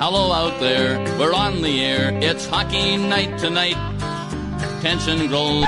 Hello out there, we're on the air. It's hockey night tonight. Tension grows.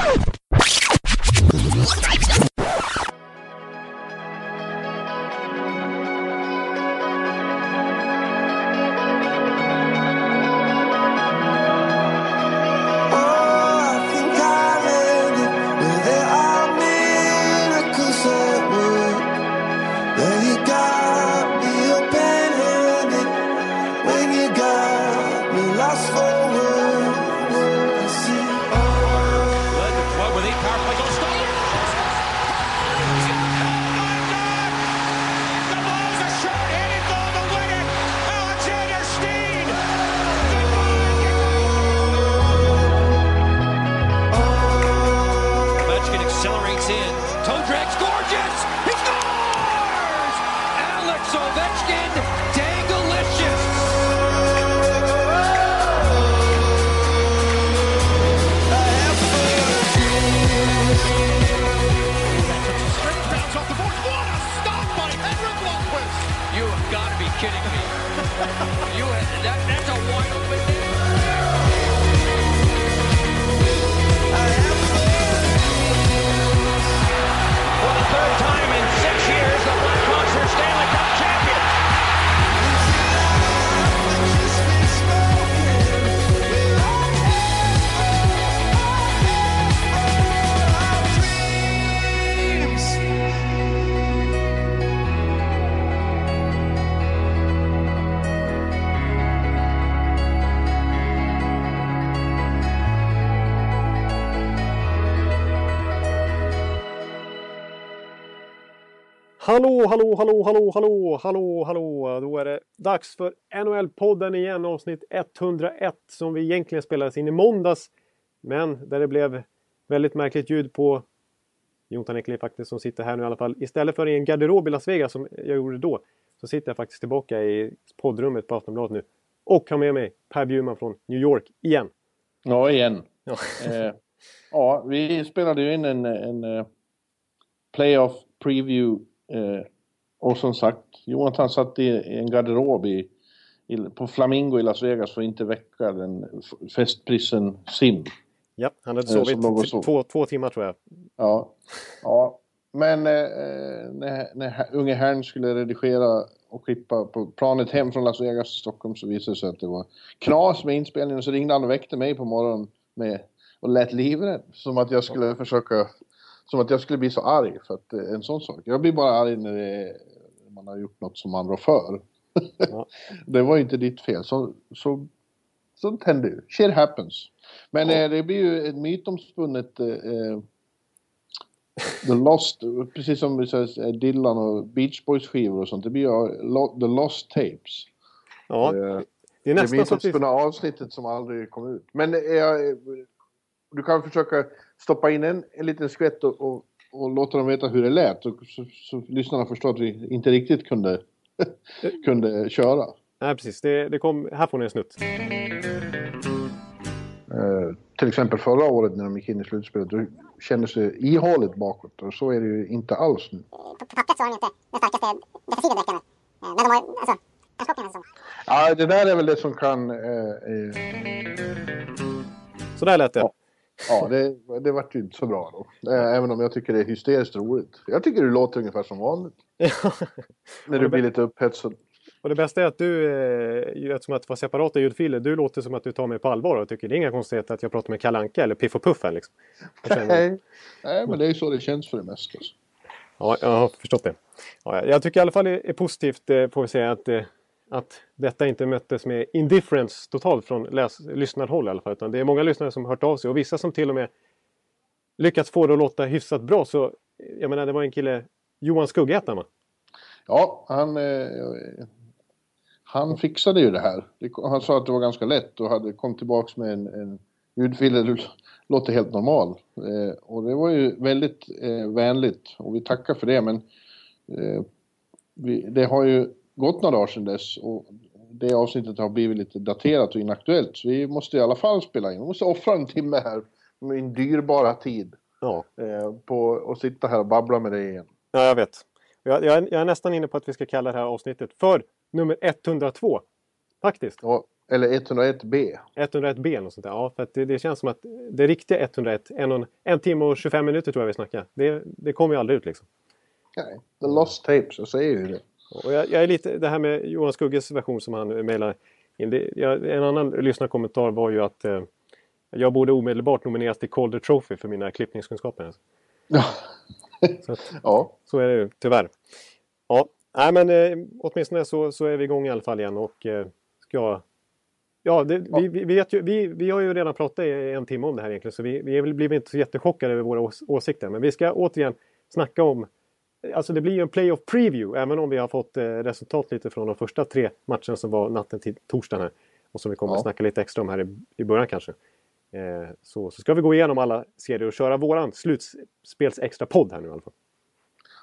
Hallå, hallå, hallå, hallå, hallå, hallå, hallå! Då är det dags för NHL-podden igen, avsnitt 101 som vi egentligen spelades in i måndags. Men där det blev väldigt märkligt ljud på Jontan Ekliv faktiskt som sitter här nu i alla fall. Istället för i en garderob i Las Vegas som jag gjorde då så sitter jag faktiskt tillbaka i poddrummet på Aftonbladet nu. Och har med mig Per Bjurman från New York igen. Ja, igen. Ja, eh, ja vi spelade ju in en, en uh, playoff preview Eh, och som sagt, Jonathan satt i, en garderob i, i, på Flamingo i Las Vegas för att inte väcka den festprisen Sim. Ja, han hade eh, sovit eh, två, två timmar tror jag. Ja, ja. men eh, när, när unge herrn skulle redigera och klippa på planet hem från Las Vegas till Stockholm så visade det sig att det var knas med inspelningen. Så ringde han och väckte mig på morgonen med, och lät livrädd. Som att jag skulle försöka som att jag skulle bli så arg för att eh, en sån sak. Jag blir bara arg när är, man har gjort något som man rår för. Ja. det var ju inte ditt fel. Så, så, sånt händer ju. Shit happens. Men ja. eh, det blir ju ett mytomspunnet eh, eh The Lost, precis som säger, Dylan och Beach Boys skivor och sånt. Det blir ju The Lost Tapes. Ja, eh, det är nästan det mytomspunna vi... avsnittet som aldrig kom ut. Men eh, du kan försöka stoppa in en, en liten skvätt och, och, och låta dem veta hur det lät. Och, så, så lyssnarna förstår att vi inte riktigt kunde, kunde köra. Nej, precis. Det, det kom, här får ni en snutt. Uh, till exempel förra året när de gick in i slutspelet, då kändes det ihåligt bakåt. Och så är det ju inte alls nu. På pappret så har de inte den starkaste defensiva deckarna. Men de har, alltså, Ja, det där är väl det som kan... Eh, eh... Så där lät det. Ja. Ja, det, det vart ju inte så bra då. Även om jag tycker det är hysteriskt roligt. Jag tycker det låter ungefär som vanligt. När du blir lite upphetsad. Och det bästa är att du, eh, eftersom att det var separata ljudfiler, du låter som att du tar mig på allvar och tycker det är inga konstigheter att jag pratar med Kalanka eller Piff och Puff här liksom. Nej. Nej, men det är så det känns för det mesta. Ja, jag har förstått det. Ja, jag tycker i alla fall det är positivt, eh, får vi säga, att eh, att detta inte möttes med indifference totalt från läs- lyssnarhåll i alla fall. Utan det är många lyssnare som hört av sig och vissa som till och med lyckats få det att låta hyfsat bra. Så jag menar, det var en kille, Johan Skuggätan va? Ja, han, eh, han fixade ju det här. Han sa att det var ganska lätt och hade kom tillbaks med en, en ljudfil där låter helt normal. Eh, och det var ju väldigt eh, vänligt och vi tackar för det men eh, vi, det har ju gått några dagar sedan dess och det avsnittet har blivit lite daterat och inaktuellt. Så vi måste i alla fall spela in. Vi måste offra en timme här min dyrbara tid. Ja, eh, på att sitta här och babbla med dig igen. ja jag vet. Jag, jag, är, jag är nästan inne på att vi ska kalla det här avsnittet för nummer 102. Faktiskt. Ja, eller 101B. 101B eller något sånt där. Ja, för det, det känns som att det riktiga 101, en, och, en timme och 25 minuter tror jag vi snackar. Det, det kommer ju aldrig ut liksom. Nej, The Lost Tapes, jag säger ju det. Och jag, jag är lite, det här med Johan Skugges version som han mejlade in. Det, jag, en annan lyssnarkommentar var ju att eh, jag borde omedelbart nomineras till Calder Trophy för mina klippningskunskaper. Ja. Så, att, ja. så är det ju tyvärr. Ja, nej men eh, åtminstone så, så är vi igång i alla fall igen och eh, ska... Ja, det, Vi, vi, vet ju, vi, vi har ju redan pratat i en timme om det här egentligen så vi, vi blivit inte så jättechockade över våra ås åsikter. Men vi ska återigen snacka om Alltså det blir ju en playoff preview även om vi har fått eh, resultat lite från de första tre matcherna som var natten till torsdagen här. Och som vi kommer Ja. att snacka lite extra om här i, i början kanske. Eh, så, så ska vi gå igenom alla serier och köra våran slutspels extra podd här nu i alla fall.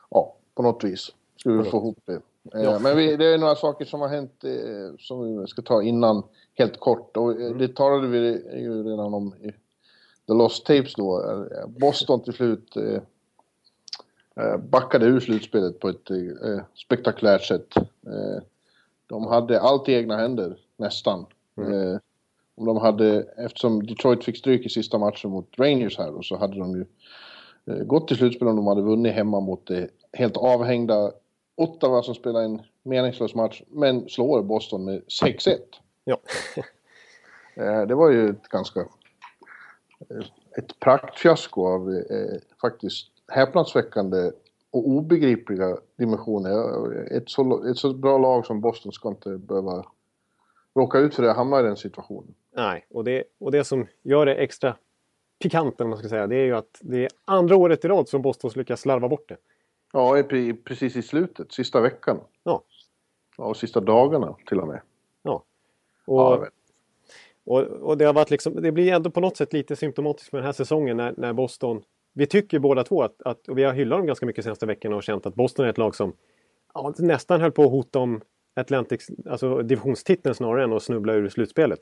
ja, på något vis. Ska vi få ihop det. Eh, Ja. Men vi, det är några saker som har hänt eh, som vi ska ta innan helt kort. Och Mm. eh, det talade vi ju redan om i The Lost Tapes då. Eh, Boston till slut backade ur slutspelet på ett eh, spektakulärt sätt. Eh, de hade allt i egna händer, nästan. Eh, om de hade, eftersom Detroit fick stryk i sista matchen mot Rangers här och så hade de ju eh, gått till slutspel om de hade vunnit hemma mot det helt avhängda Ottawa som spelar en meningslös match men slår Boston med 6-1. Ja. Eh, Det var ju ett ganska... eh, Ett praktfiasko av eh, faktiskt häpnadsväckande och obegripliga dimensioner. Ett så, ett så bra lag som Boston ska inte behöva råka ut för det, hamna i den situationen. Nej, och det, och det som gör det extra pikant om man ska säga, det är ju att det är andra året i rad som Boston lyckas slarva bort det. Ja, precis i slutet, sista veckan. Ja. Ja, och sista dagarna till och med. Ja. Och, Ja, och, och det har varit liksom, det blir ändå på något sätt lite symptomatiskt för den här säsongen när, när Boston vi tycker båda två att, att och vi har hyllat dem ganska mycket senaste veckorna och känt att Boston är ett lag som ja, nästan höll på att hota om Atlantics, alltså divisionstiteln snarare än att snubbla ur slutspelet.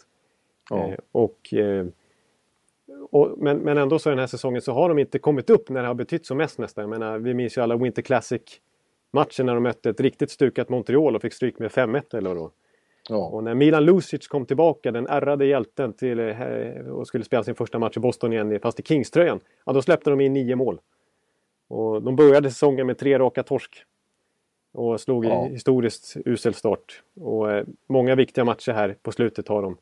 Ja. Eh, och, eh, och, men, men ändå så den här säsongen så har de inte kommit upp när det har betytt som mest nästan. Jag menar, vi minns ju alla Winter Classic-matchen när de mötte ett riktigt stukat Montreal och fick stryk med 5-1 eller vad det var. Ja. Och när Milan Lucic kom tillbaka, den ärrade hjälten, till, eh, och skulle spela sin första match i Boston igen, fast i Kings-tröjan, ja, då släppte de in nio mål. Och de började säsongen med tre raka torsk. Och slog Ja. historiskt usel start. Och eh, många viktiga matcher här på slutet har de,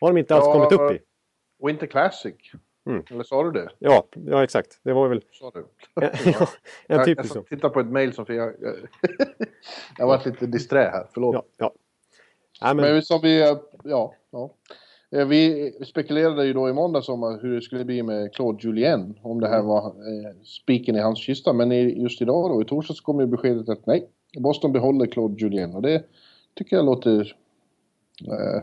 har de inte alls Ja, kommit upp i. Winter Classic. Mm. Eller sa du det? Ja, ja exakt. Det var väl Sa du? ja, en jag, typisk så. jag tittar på ett mail som jag... Jag, jag varit lite disträ här, förlåt. Ja, ja. Men, som vi... Ja, ja. Eh, Vi spekulerade ju då i måndags om hur det skulle bli med Claude Julien. Om det här var eh, spiken i hans kista. Men just idag då, i torsdags kom ju beskedet att nej, Boston behåller Claude Julien. Och det tycker jag låter... Eh,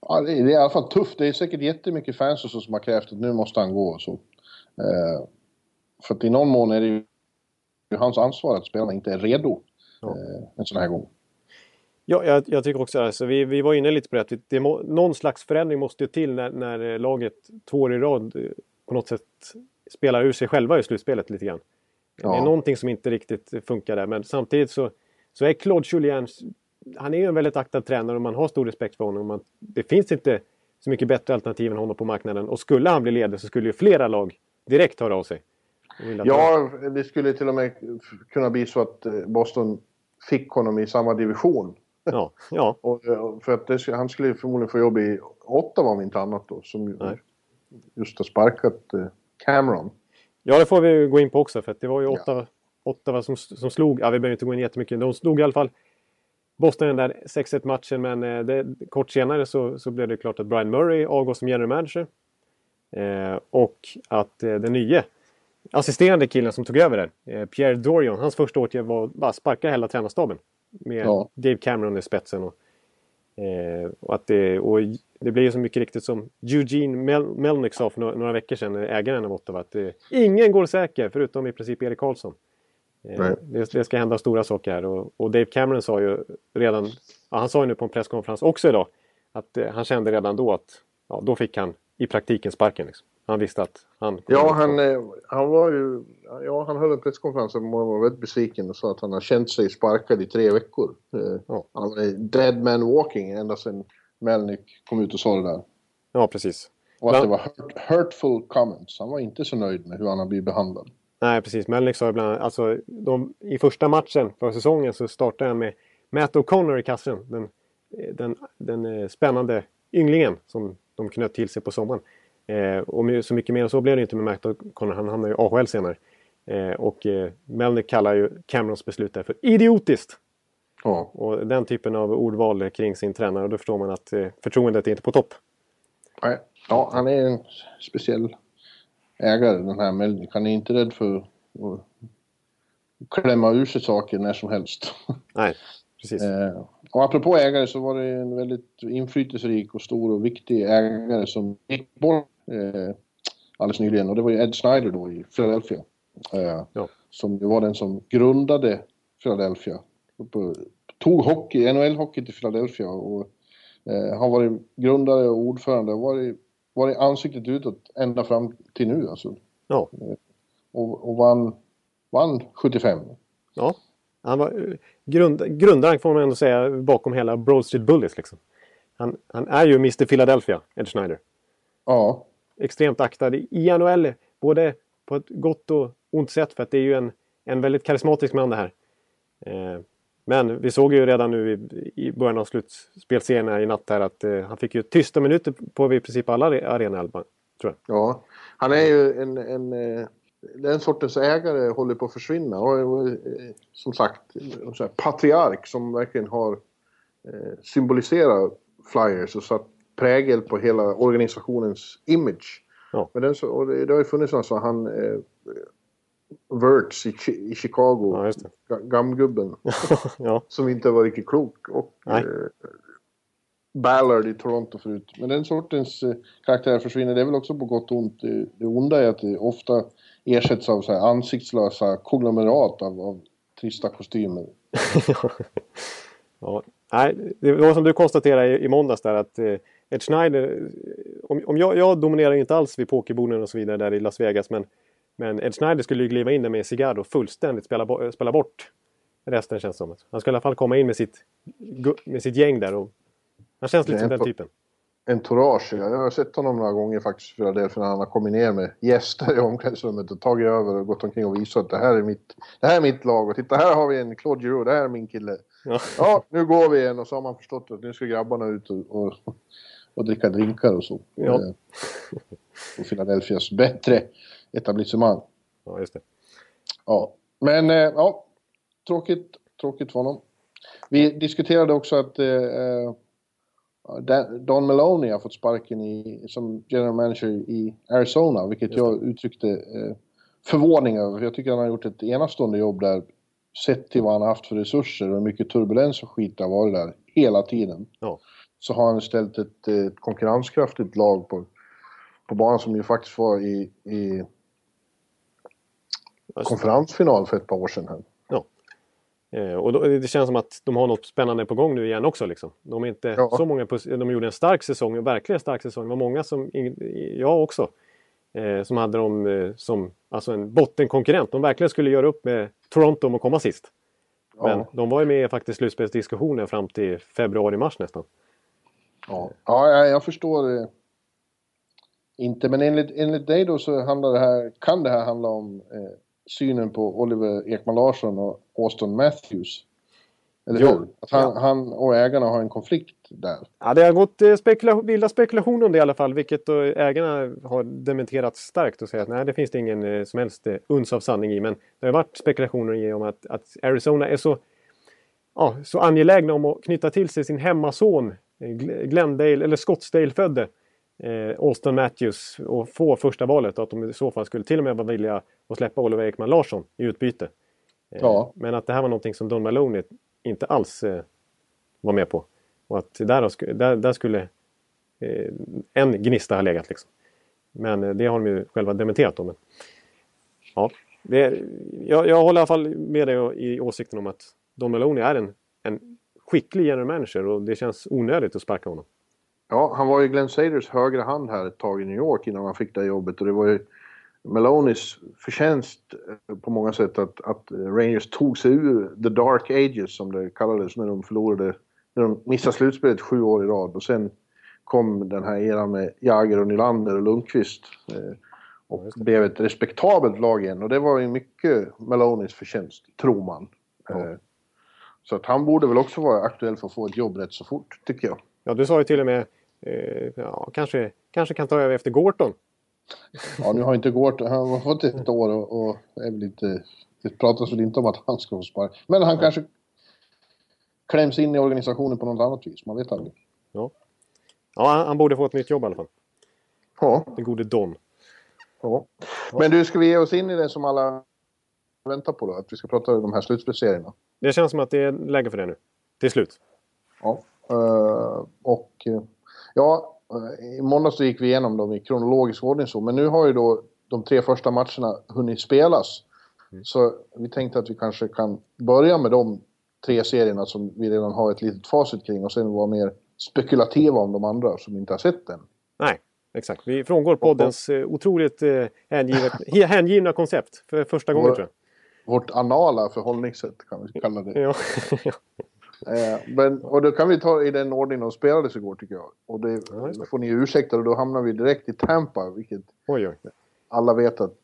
ja, det, är, det är i alla fall tufft. Det är säkert jättemycket fans och så som har krävt att nu måste han gå och så. Eh, för att i någon mån är det ju hans ansvar att spelarna inte är redo Ja. eh, en sån här gång. Ja, jag, jag tycker också alltså, vi, vi var inne lite på det. att det, det må, någon slags förändring måste ju till när, när eh, laget två år i rad eh, på något sätt spelar ur sig själva i slutspelet lite grann. Det är Ja. någonting som inte riktigt funkar där. Men samtidigt så, så är Claude Julien, han är ju en väldigt aktad tränare och man har stor respekt för honom. Man, det finns inte så mycket bättre alternativ än honom på marknaden. Och skulle han bli ledig så skulle ju flera lag direkt höra av sig. Ja, det skulle till och med kunna bli så att eh, Boston fick honom i samma division. Ja, ja, Och, eh, för att det, han skulle ju förmodligen få jobb i Ottawa om inte annat då, som Nej. just har sparkat eh, Cameron. Ja, det får vi gå in på också för att det var ju Ottawa, Ottawa som, som slog, ja vi behöver inte gå in jättemycket, de slog i alla fall Boston den där 6-1 matchen men eh, det, kort senare så, så blev det klart att Brian Murray avgår som general manager. Eh, och att eh, den nya assisterande killen som tog över där, eh, Pierre Dorion, hans första åtgärd var bara sparka hela tränarstaben. Med Ja. Dave Cameron i spetsen. Och, eh, och, att det, och det blir ju så mycket riktigt som Eugene Mel Melnick sa för några, några veckor sedan, ägaren av Ottawa, att eh, ingen går säker förutom i princip Erik Karlsson. Eh, det ska hända stora saker här och, och Dave Cameron sa ju redan, ja, han sa ju nu på en presskonferens också idag, att eh, han kände redan då att ja, då fick han i praktiken sparken. Liksom. Han visste att han... Ja, han, eh, han var ju... Ja, han höll en presskonferens där han var väldigt besviken och sa att han har känt sig sparkad i tre veckor. Eh, Ja. Han är dead man walking ända sedan Melnick kom ut och sa det där. Ja, precis. Och att Bland- det var hurt, hurtful comments. Han var inte så nöjd med hur han har blivit behandlad. Nej, precis. Melnick sa ibland, alltså de, i första matchen för säsongen så startade han med Matt O'Connor i kassen. Den, den, den eh, spännande ynglingen som de knöt till sig på sommaren. Eh, och så mycket mer än så blev det inte med Matt O'Connor. Han hamnade i AHL senare. Eh, och eh, Melnick kallar ju Camerons beslut där för idiotiskt. Ja. Och den typen av ordval kring sin tränare. Och då förstår man att eh, förtroendet är inte på topp. Nej. Ja, han är en speciell ägare den här Melnick. Han är inte rädd för att klämma ur sig saker när som helst. Nej, precis. Eh, och apropå ägare så var det en väldigt inflytelserik och stor och viktig ägare som gick bort eh, alldeles nyligen. Och det var ju Ed Snyder då i Philadelphia. Eh, Ja. Som ju var den som grundade Philadelphia. På, tog hockey, NHL-hockey till Philadelphia. Och, eh, har varit grundare och ordförande och varit, varit ansiktet utåt ända fram till nu alltså. Ja. Och, och vann, vann 75. Ja, han var eh, grund, grundaren får man ändå säga bakom hela Broad Street Bullies. Liksom. Han, han är ju Mr Philadelphia, Ed Schneider. Ja, Extremt aktad i NHL, både på ett gott och ont sätt för att det är ju en, en väldigt karismatisk man det här. Eh, men vi såg ju redan nu i, i början av slutspelserien i natt här att eh, han fick ju tysta minuter på i princip alla arenaelvan. Tror jag. Ja, han är ju en, en eh, den sortens ägare håller på att försvinna. Och, och, som sagt, en här patriark som verkligen har eh, symboliserat Flyers och satt prägel på hela organisationens image. Ja. Men den, och det, det har ju funnits alltså han eh, Wirtz i, i Chicago, Ja, gamgubben, ja, som inte var riktigt klok. Och eh, Ballard i Toronto förut. Men den sortens eh, karaktär försvinner. Det är väl också på gott och ont. Det, det onda är att det ofta ersätts av så här ansiktslösa konglomerat av, av trista kostymer. Ja, nej, det var som du konstaterade i, i måndags där att eh, Ed Schneider, eh, om, om jag, jag dominerar ju inte alls vid pokerborden och så vidare där i Las Vegas men, men Ed Schneider skulle ju kliva in där med en cigarr och fullständigt spela, spela bort resten känns det som. Han skulle i alla fall komma in med sitt, med sitt gäng där och han känns lite Det som den typen. Entourage, ja. jag har sett honom några gånger faktiskt i Philadelphia när han har kommit ner med gäster i omklädningsrummet och tagit över och gått omkring och visat att det här är mitt, det här är mitt lag och titta här har vi en Claude Giroux, det här är min kille. Ja. Ja, nu går vi igen och så har man förstått att nu ska grabbarna ut och, och, och dricka drinkar och så. Ja. Eh, Och Philadelphias bättre etablissemang. ja, just det. Ja, men eh, ja, tråkigt, tråkigt för honom. Vi diskuterade också att eh, eh, Don Maloney har fått sparken i, som general manager i Arizona, vilket jag uttryckte eh, förvåning över. Jag tycker han har gjort ett enastående jobb där, sett till vad han har haft för resurser och hur mycket turbulens och skit det har varit där hela tiden. Ja. Så har han ställt ett, ett konkurrenskraftigt lag på, på banan som ju faktiskt var i, i konferensfinal för ett par år sedan. Här. Eh, och då, det känns som att de har något spännande på gång nu igen också. Liksom. De är inte Ja. så många De gjorde en stark säsong, en verkligen stark säsong. Det var många som, jag också, eh, som hade dem eh, som alltså en bottenkonkurrent. De verkligen skulle göra upp med Toronto om att komma sist. Men Ja. de var ju med i slutspelsdiskussionen fram till februari-mars nästan. Ja, ja jag, förstår eh, inte. Men enligt, enligt dig då så handlar det här, kan det här handla om eh, synen på Oliver Ekman Larsson och Austin Matthews. Eller Ja. hur? Att han, Ja. han och ägarna har en konflikt där. Ja, det har gått eh, spekula vilda spekulationer om det i alla fall, vilket då ägarna har dementerat starkt och säger att nej, det finns det ingen eh, som helst eh, uns av sanning i. Men det har varit spekulationer om att, att Arizona är så, ja, så angelägna om att knyta till sig sin hemmason, eh, Glendale, eller Scottsdale-födde eh, Austin Matthews och få första valet. Och att de i så fall skulle till och med vara villiga att släppa Oliver Ekman Larsson i utbyte. Eh, Ja. Men att det här var någonting som Don Maloney inte alls eh, var med på. Och att där, där, där skulle eh, en gnista ha legat. Liksom. Men eh, det har de ju själva dementerat om. Men, ja, det, jag, jag håller i alla fall med dig i åsikten om att Don Maloney är en, en skicklig general manager och det känns onödigt att sparka honom. Ja, han var ju Glenn Saders högra hand här ett tag i New York innan han fick det jobbet och det var ju Melonis förtjänst eh, på många sätt att, att Rangers tog sig ur the dark ages som det kallades när de förlorade, när de missade slutspelet sju år i rad och sen kom den här eran med Jagr och Nylander och Lundqvist eh, och blev ett respektabelt lag igen och det var ju mycket Melonis förtjänst, tror man. Ja. Så att han borde väl också vara aktuell för att få ett jobb rätt så fort, tycker jag. Ja, du sa ju till och med eh, ja, kanske, kanske kan ta över efter Gorton. Ja, nu har inte Gård, han har fått ett år och, och är väl inte, det pratas väl inte om att han ska få spark. Men han kanske kläms in i organisationen på något annat vis, man vet aldrig. Ja, han, han borde få ett nytt jobb i alla fall. Ja, Den gode Don. ja. Men du, ska vi ge oss in i det som alla väntar på då? Att vi ska prata om de här slutspelsserierna? Det känns som att det är läge för det nu. Till slut. Ja. Eh, och eh, ja, eh, i måndags så gick vi igenom dem i kronologisk ordning så, men nu har ju då de tre första matcherna hunnit spelas. Så vi tänkte att vi kanske kan börja med de tre serierna som vi redan har ett litet facit kring och sen vara mer spekulativa om de andra som inte har sett den. Nej, exakt. Vi frångår poddens otroligt eh, hängivet, he- hängivna koncept för första gången Vår- tror Vårt anala förhållningssätt kan vi kalla det. Ja. Eh, men, och då kan vi ta i den ordning de spelades igår tycker jag. Och det Ja, får ni ursäkta och då hamnar vi direkt i Tampa, vilket oj, oj. alla vet att,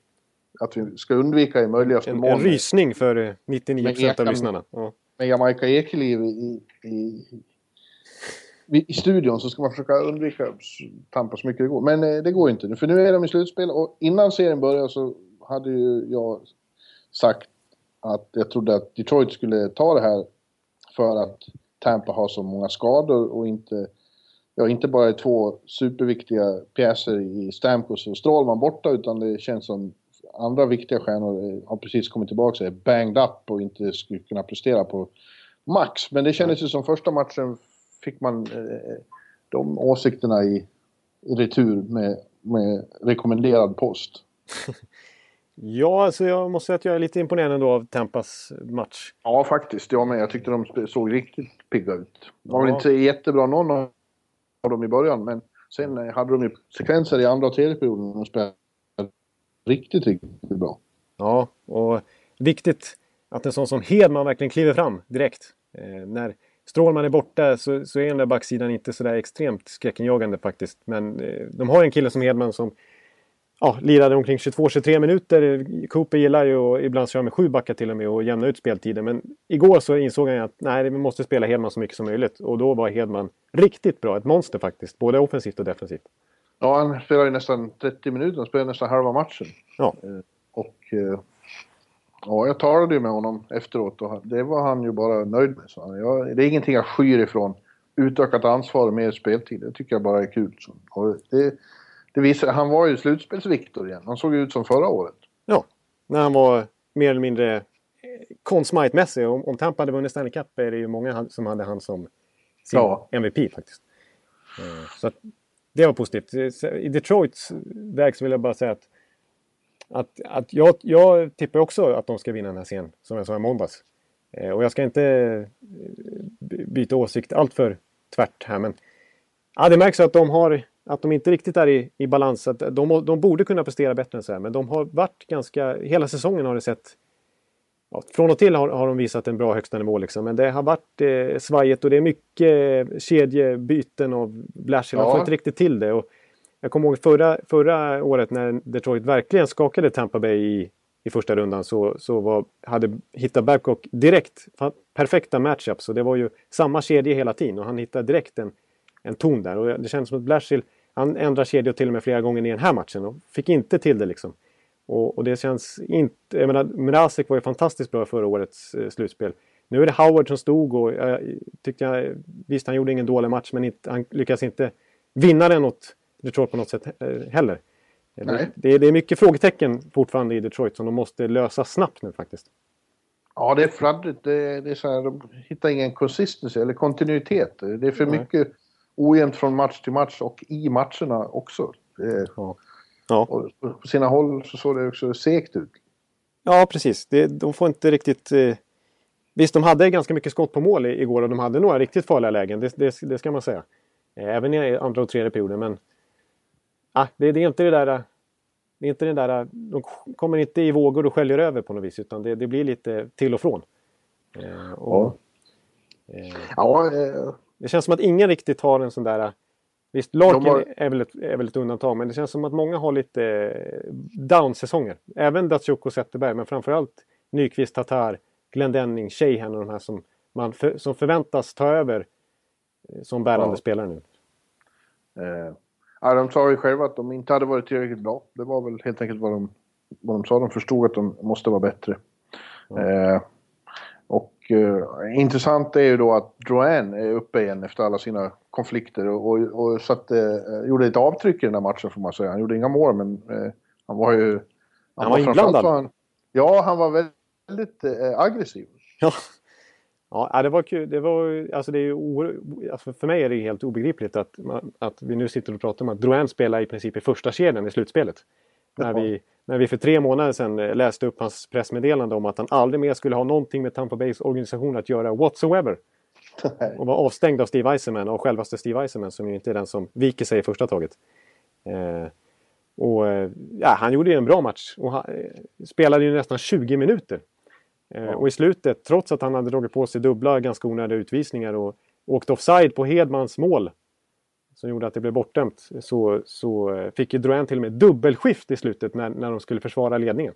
att vi ska undvika i möjligaste mån. en rysning för eh, 99 Men procent av lyssnarna. Ja. med Jamaica Ekeliv i, i, i, studion så ska man försöka undvika Tampa så mycket det går. Men eh, det går inte nu, för nu är de i slutspel och innan serien började så hade ju jag sagt att jag trodde att Detroit skulle ta det här för att Tampa har så många skador och inte, ja, inte bara är två superviktiga pjäser i Stamkos och Strålman borta utan det känns som andra viktiga stjärnor har precis kommit tillbaka, och är banged up och inte skulle kunna prestera på max. Men det kändes ju som första matchen fick man eh, de åsikterna i, i retur med, med rekommenderad post. ja, alltså jag måste säga att jag är lite imponerad ändå av Tampas match. Ja, faktiskt. Jag med. Jag tyckte de såg riktigt pigga ut. De var Ja. inte jättebra någon av dem i början, men sen eh, hade de ju sekvenser i andra och tredje perioden och de spelade riktigt, riktigt bra. Ja, och viktigt att en sån som Hedman verkligen kliver fram direkt. Eh, när Strålman är borta så, så är den där backsidan inte sådär extremt skräckinjagande faktiskt. Men eh, de har en kille som Hedman som ja, lirade omkring 22-23 minuter. Cooper gillar ju och ibland köra med sju backar till och med och jämna ut speltiden. Men igår så insåg han att nej, vi måste spela Hedman så mycket som möjligt. Och då var Hedman riktigt bra. Ett monster faktiskt. Både offensivt och defensivt. Ja, han spelade ju nästan 30 minuter. Han spelade nästan halva matchen. Ja, Och eh, ja, jag talade ju med honom efteråt och det var han ju bara nöjd med. Så jag, det är ingenting jag skyr ifrån. Utökat ansvar och mer speltid, det tycker jag bara är kul. Så, och det, det visar, han var ju slutspelsviktor igen. Han såg ut som förra året. Ja, när han var mer eller mindre eh, Conn Smythe-mässig. Om, om Tampa hade vunnit Stanley Cup är det ju många som hade han som sin Ja. MVP faktiskt. Eh, Så att, det var positivt. Eh, I Detroits väg så vill jag bara säga att, att, att jag, jag tippar också att de ska vinna den här serien, som jag sa i måndags. Och jag ska inte by- byta åsikt allt för tvärt här, men ja, det märks att de har att de inte riktigt är i, i balans. Att de, de borde kunna prestera bättre än så här, men de har varit ganska... Hela säsongen har det sett... Ja, från och till har, har de visat en bra högsta nivå liksom, men det har varit eh, svajigt och det är mycket eh, kedjebyten av Blashill. De Ja. får inte riktigt till det. Och jag kommer ihåg förra, förra året när Detroit verkligen skakade Tampa Bay i, i första rundan så, så var, hade hittat Babcock direkt perfekta matchups. Och det var ju samma kedja hela tiden och han hittade direkt en, en ton där. Och det känns som att Blashill, han ändrar kedjor till och med flera gånger i den här matchen och fick inte till det liksom. Och, och det känns inte... Jag menar, Mrazek var ju fantastiskt bra i förra årets eh, slutspel. Nu är det Howard som stod och jag tyckte jag... Visst, han gjorde ingen dålig match men inte, han lyckas inte vinna den åt Detroit på något sätt eh, heller. Det, Nej. det, det är mycket frågetecken fortfarande i Detroit som de måste lösa snabbt nu faktiskt. Ja, det är fladdrigt. Det, det är så här, de hittar ingen consistency eller kontinuitet. Det är för Nej. mycket ojämnt från match till match och i matcherna också. Det, Ja, ja. och på sina håll så såg det också segt ut. ja precis. Det, de får inte riktigt... Eh, visst, de hade ganska mycket skott på mål i- igår och de hade några riktigt farliga lägen. Det, det, det ska man säga. Eh, även i andra och tredje perioden. Men ah, det, det är inte det där... Det är inte det där, de kommer inte i vågor och sköljer över på något vis utan det, blir lite till och från. Eh, och, ja. Eh, ja eh. Det känns som att ingen riktigt har en sån där... Visst, Larkin har... är, väl ett, är väl ett undantag men det känns som att många har lite down-säsonger. Även och Zetterberg men framförallt Nyqvist, Tatar, Glendenning, Sheehan och de här som, man för, som förväntas ta över som bärande ja. spelare nu. Eh, ja, de sa ju själva att de inte hade varit tillräckligt bra. Det var väl helt enkelt vad de, vad de sa. De förstod att de måste vara bättre. Ja. Eh, eh, intressant är ju då att Drouin är uppe igen efter alla sina konflikter och, och, och satt, eh, gjorde ett avtryck i den här matchen får man säga. Han gjorde inga mål men eh, han var ju... Han, han var, var inblandad? Han, ja, han var väldigt eh, aggressiv. Ja. Ja, det var kul. Det var, alltså det är o, alltså för mig är det helt obegripligt att, att vi nu sitter och pratar om att Drouin spelar i princip i första kedjan i slutspelet. När vi, när vi för tre månader sedan eh, läste upp hans pressmeddelande om att han aldrig mer skulle ha någonting med Tampa Bays organisation att göra whatsoever. Och var avstängd av Steve Eisenman och självaste Steve Eisenman som ju inte är den som viker sig i första taget. Eh, och eh, ja, han gjorde ju en bra match och han, eh, spelade ju nästan 20 minuter. Eh, ja. Och i slutet, trots att han hade dragit på sig dubbla ganska onödiga utvisningar och åkt offside på Hedmans mål som gjorde att det blev bortdömt så, så eh, fick ju Drouin till och med dubbelskift i slutet när, när de skulle försvara ledningen.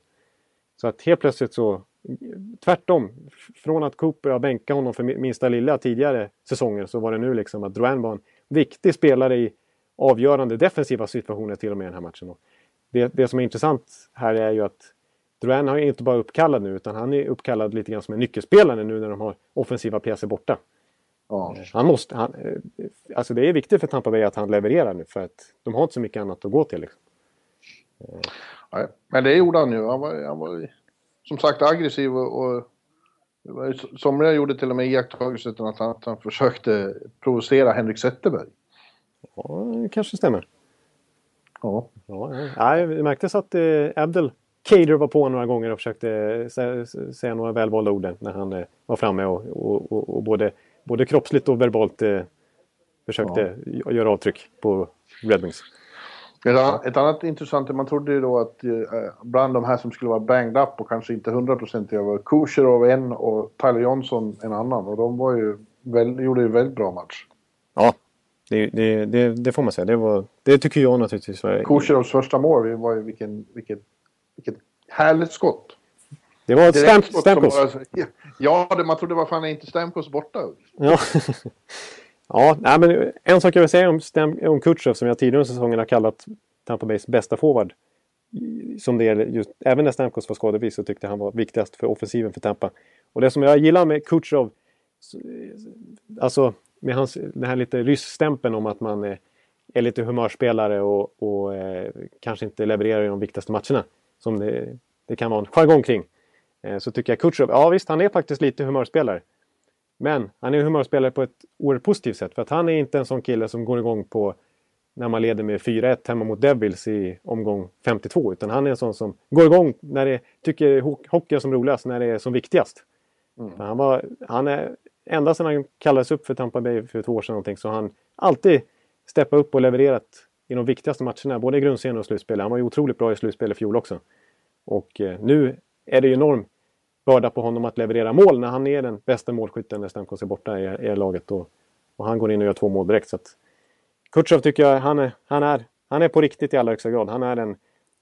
Så att helt plötsligt så tvärtom. Från att Cooper har bänkat honom för minsta lilla tidigare säsonger så var det nu liksom att Drouin var en viktig spelare i avgörande defensiva situationer till och med i den här matchen. Det, det som är intressant här är ju att Drouin är inte bara uppkallad nu utan han är uppkallad lite grann som en nyckelspelare nu när de har offensiva pjäser borta. Ja. Han måste, han, eh, alltså det är viktigt för Tampa Bay att han levererar nu för att de har inte så mycket annat att gå till. Liksom. Nej, men det gjorde han ju. Han var, han var som sagt aggressiv och, och somliga gjorde till och med iakttagelsen att han, att han försökte provocera Henrik Zetterberg. Ja, det kanske stämmer. Ja. ja, ja. det märktes att eh, Abdel Cader var på några gånger och försökte säga några välvalda ord när han eh, var framme och, och, och, och både både kroppsligt och verbalt eh, försökte ja. göra avtryck på Red Wings. Ett annat, intressant, man trodde ju då att eh, bland de här som skulle vara banged up och kanske inte hundraprocentiga var Kucherov en och Tyler Johnson en annan. Och de var ju väl, gjorde ju väldigt bra match. Ja, det, det, det, det, får man säga. Det, var, det tycker jag naturligtvis. Var... Kucherovs första mål var ju vilken, vilket, vilket härligt skott. Det var Stamp, Stamkos. Ja, det, man trodde var fan inte Stamkos borta. Ja, ja nej, men en sak jag vill säga om, Stam, om Kutjov som jag tidigare under säsongen har kallat Tampa Bays bästa forward. Som det är just, även när Stamkos var skadevis så tyckte han var viktigast för offensiven för Tampa. Och det som jag gillar med Kutjov, alltså med hans, den här lite ryssstämpeln om att man är, är lite humörspelare och, och eh, kanske inte levererar i de viktigaste matcherna. Som det, det kan vara en jargong kring. Eh, så tycker jag Kutjerov, ja visst han är faktiskt lite humörspelare. Men han är humörspelare på ett oerhört positivt sätt för att han är inte en sån kille som går igång på när man leder med 4-1 hemma mot Devils i omgång 52 utan han är en sån som går igång när det tycker hockey är som roligast, när det är som viktigast. Mm. Han var, han är, ända sedan han kallades upp för Tampa Bay för två år sedan någonting så har han alltid steppat upp och levererat i de viktigaste matcherna, både i grundserien och slutspel. Han var ju otroligt bra i slutspel i fjol också. Och eh, nu är det ju enorm börda på honom att leverera mål när han är den bästa målskytten när Stamkos är borta i, i laget. Och, och, han går in och gör två mål direkt. Så att Kutjov tycker jag, han är, han, är, han är på riktigt i allra högsta grad. Han är en,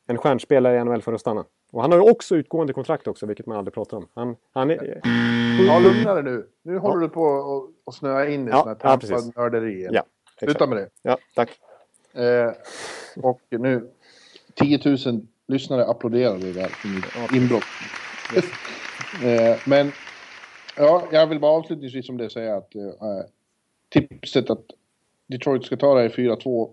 en stjärnspelare i NHL för att stanna. Och han har ju också utgående kontrakt också, vilket man aldrig pratar om. Han, han är... Ja, lugna dig nu. Nu håller ja. du på att snöa in i ja, sådana här Tampa-nörderi. Ja, Sluta med det. Ja, tack. Eh, och nu, 10 000 lyssnare applåderar det där för inbrott. Yes. Eh, men ja, jag vill bara avslutningsvis om det säga att eh, tipset att Detroit ska ta det i 4-2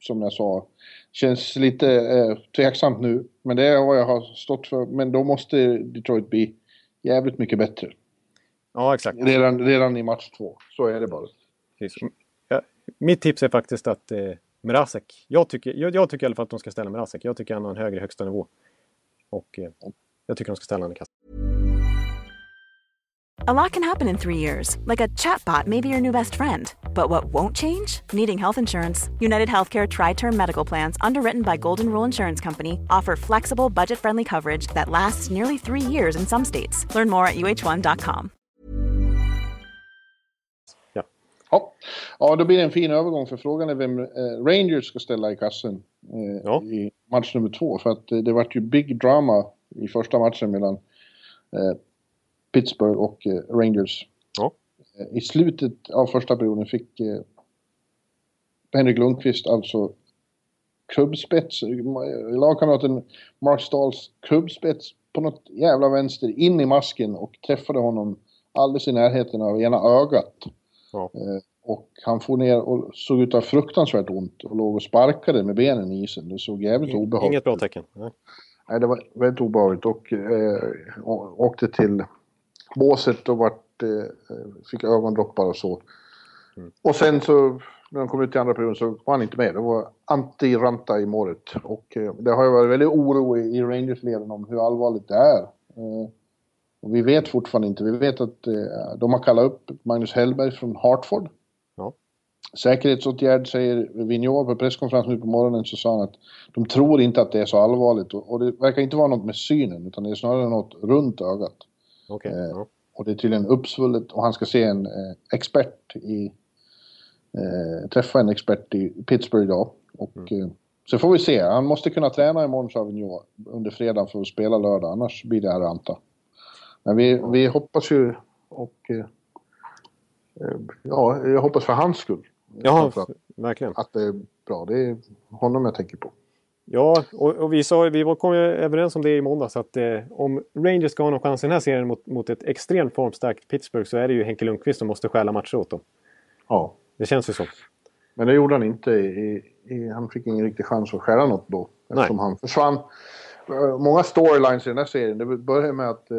som jag sa känns lite eh, tveksamt nu. Men det är vad jag har stått för. Men då måste Detroit bli jävligt mycket bättre. Ja, exakt. Redan, redan i match två. Så är det bara. Ja, mitt tips är faktiskt att eh, Mrazek. Jag tycker, jag, jag, tycker i alla fall att de ska ställa Mrazek. Jag tycker han har en högre högsta nivå. Och eh, jag tycker de ska ställa honom i kassan. A lot can happen in three years, like a chatbot may be your new best friend. But what won't change? Needing health insurance. United Healthcare Tri Term Medical Plans, underwritten by Golden Rule Insurance Company, offer flexible, budget friendly coverage that lasts nearly three years in some states. Learn more at uh1.com. Ja. ja, då blir det en fin övergång för frågan är vem eh, Rangers ska ställa i kassen eh, Ja. i match nummer två. För att eh, det vart ju big drama i första matchen mellan eh, Pittsburgh och eh, Rangers. Ja. Eh, I slutet av första perioden fick eh, Henrik Lundqvist alltså kubbspets, lagkamraten Mark Stahls kubbspets på något jävla vänster in i masken och träffade honom alldeles i närheten av ena ögat. Ja. Och han får ner och såg ut att ha fruktansvärt ont och låg och sparkade med benen i isen. Det såg jävligt obehagligt Inget bra tecken. Nej. Nej, det var väldigt obehagligt och eh, åkte till båset och vart, eh, fick ögondroppar och så. Och sen så när de kom ut i andra perioden så var han inte med. Det var anti-Ranta i målet. Och eh, det har ju varit väldigt oro i, i Rangers-leden om hur allvarligt det är. Eh, och vi vet fortfarande inte. Vi vet att eh, de har kallat upp Magnus Hellberg från Hartford. Ja. Säkerhetsåtgärd säger Vigneault på presskonferensen nu på morgonen så sa han att de tror inte att det är så allvarligt och, och det verkar inte vara något med synen utan det är snarare något runt ögat. Okej. Eh, Ja. Och det är tydligen uppsvullet och han ska se en eh, expert i... Eh, träffa en expert i Pittsburgh idag. Och Mm. så får vi se. Han måste kunna träna imorgon sa Vigneault under fredagen för att spela lördag annars blir det här Anta. Men vi, vi hoppas ju och... Ja, jag hoppas för hans skull. Ja, verkligen. Att det är bra. Det är honom jag tänker på. Ja, och, och vi, sa, vi kom ju överens om det i måndags att eh, om Rangers ska ha någon chans i den här serien mot, mot ett extremt formstarkt Pittsburgh så är det ju Henke Lundqvist som måste stjäla matcher åt dem. Ja. Det känns ju så. Men det gjorde han inte. I, i, han fick ingen riktig chans att skära något då. Eftersom han försvann. Eh, Många storylines i den här serien. Det börjar med att eh,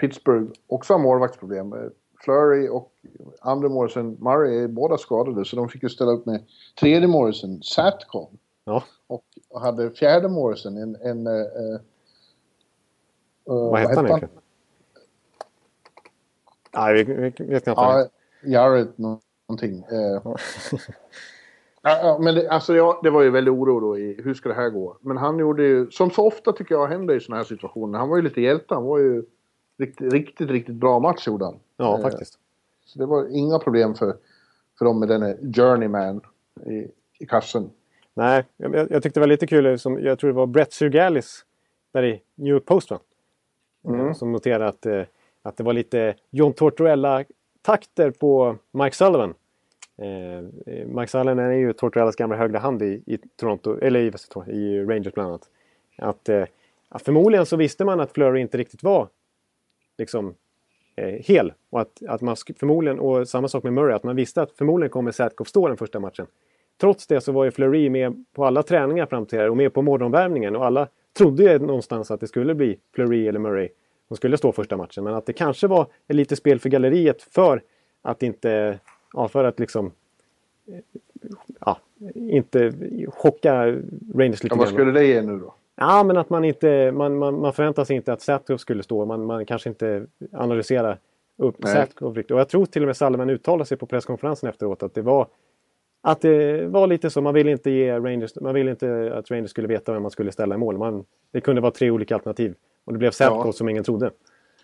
Pittsburgh också har målvaktsproblem. Eh, Flurry och andra Morrison Murray är båda skadade så de fick ju ställa upp med tredje Morrison, Satcom. Ja, Och hade fjärde Morrison, en... en eh, eh, vad hette han egentligen? Nej, vi, vi vet knappt. Ja, Jarrett nå- någonting. Eh. Ja, men det, alltså, ja, det var ju väldigt oro då i hur ska det här gå. Men han gjorde ju, som så ofta tycker jag händer i sådana här situationer, han var ju lite hjälte. Han var ju riktigt, riktigt, riktigt bra match gjorde han. Ja, faktiskt. Så det var inga problem för, för dem med denne journeyman i, i kassen. Nej, jag, jag tyckte det var lite kul. Som, jag tror det var Brett Surgalis där i New York Post va? Mm. Som noterade att, eh, att det var lite John Tortorella-takter på Mike Sullivan. Eh, Mike Sullivan är ju Tortorellas gamla högra hand i, i Toronto, eller i, i Rangers bland annat. Att, eh, att förmodligen så visste man att Flurry inte riktigt var liksom eh, hel. Och att, att man förmodligen, och samma sak med Murray, att man visste att förmodligen kommer Satkoff stå den första matchen. Trots det så var ju Fleury med på alla träningar fram till det och med på morgonvärmningen och alla trodde ju någonstans att det skulle bli Fleury eller Murray som skulle stå första matchen. Men att det kanske var ett litet spel för galleriet för att inte, ja, för att liksom eh, ja, inte chocka Rangers lite Ja, vad skulle det ge nu då? Ja, men att man inte, man, man, man förväntar sig inte att Satkoff skulle stå. Man, man kanske inte analyserar upp. Satkoff riktigt. Och jag tror till och med Salman uttalade sig på presskonferensen efteråt att det var att det var lite så. Man ville inte ge Rangers, man ville inte att Rangers skulle veta vem man skulle ställa i mål. Man, det kunde vara tre olika alternativ. Och det blev Satkoff Ja. som ingen trodde.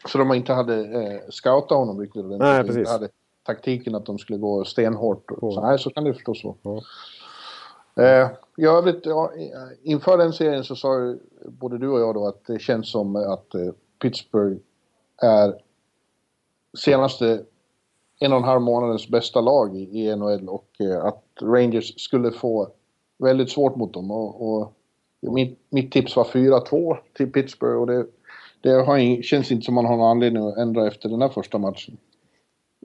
Så de inte hade eh, scoutat honom riktigt. Nej, De inte precis. hade taktiken att de skulle gå stenhårt. Så, nej, så kan det förstås vara. Ja. Eh, I övrigt, ja, inför den serien så sa ju både du och jag då att det känns som att eh, Pittsburgh är senaste en och en halv månadens bästa lag i, i NHL och eh, att Rangers skulle få väldigt svårt mot dem. Och, och mitt, mitt tips var 4-2 till Pittsburgh och det, det har, känns inte som man har någon anledning att ändra efter den här första matchen.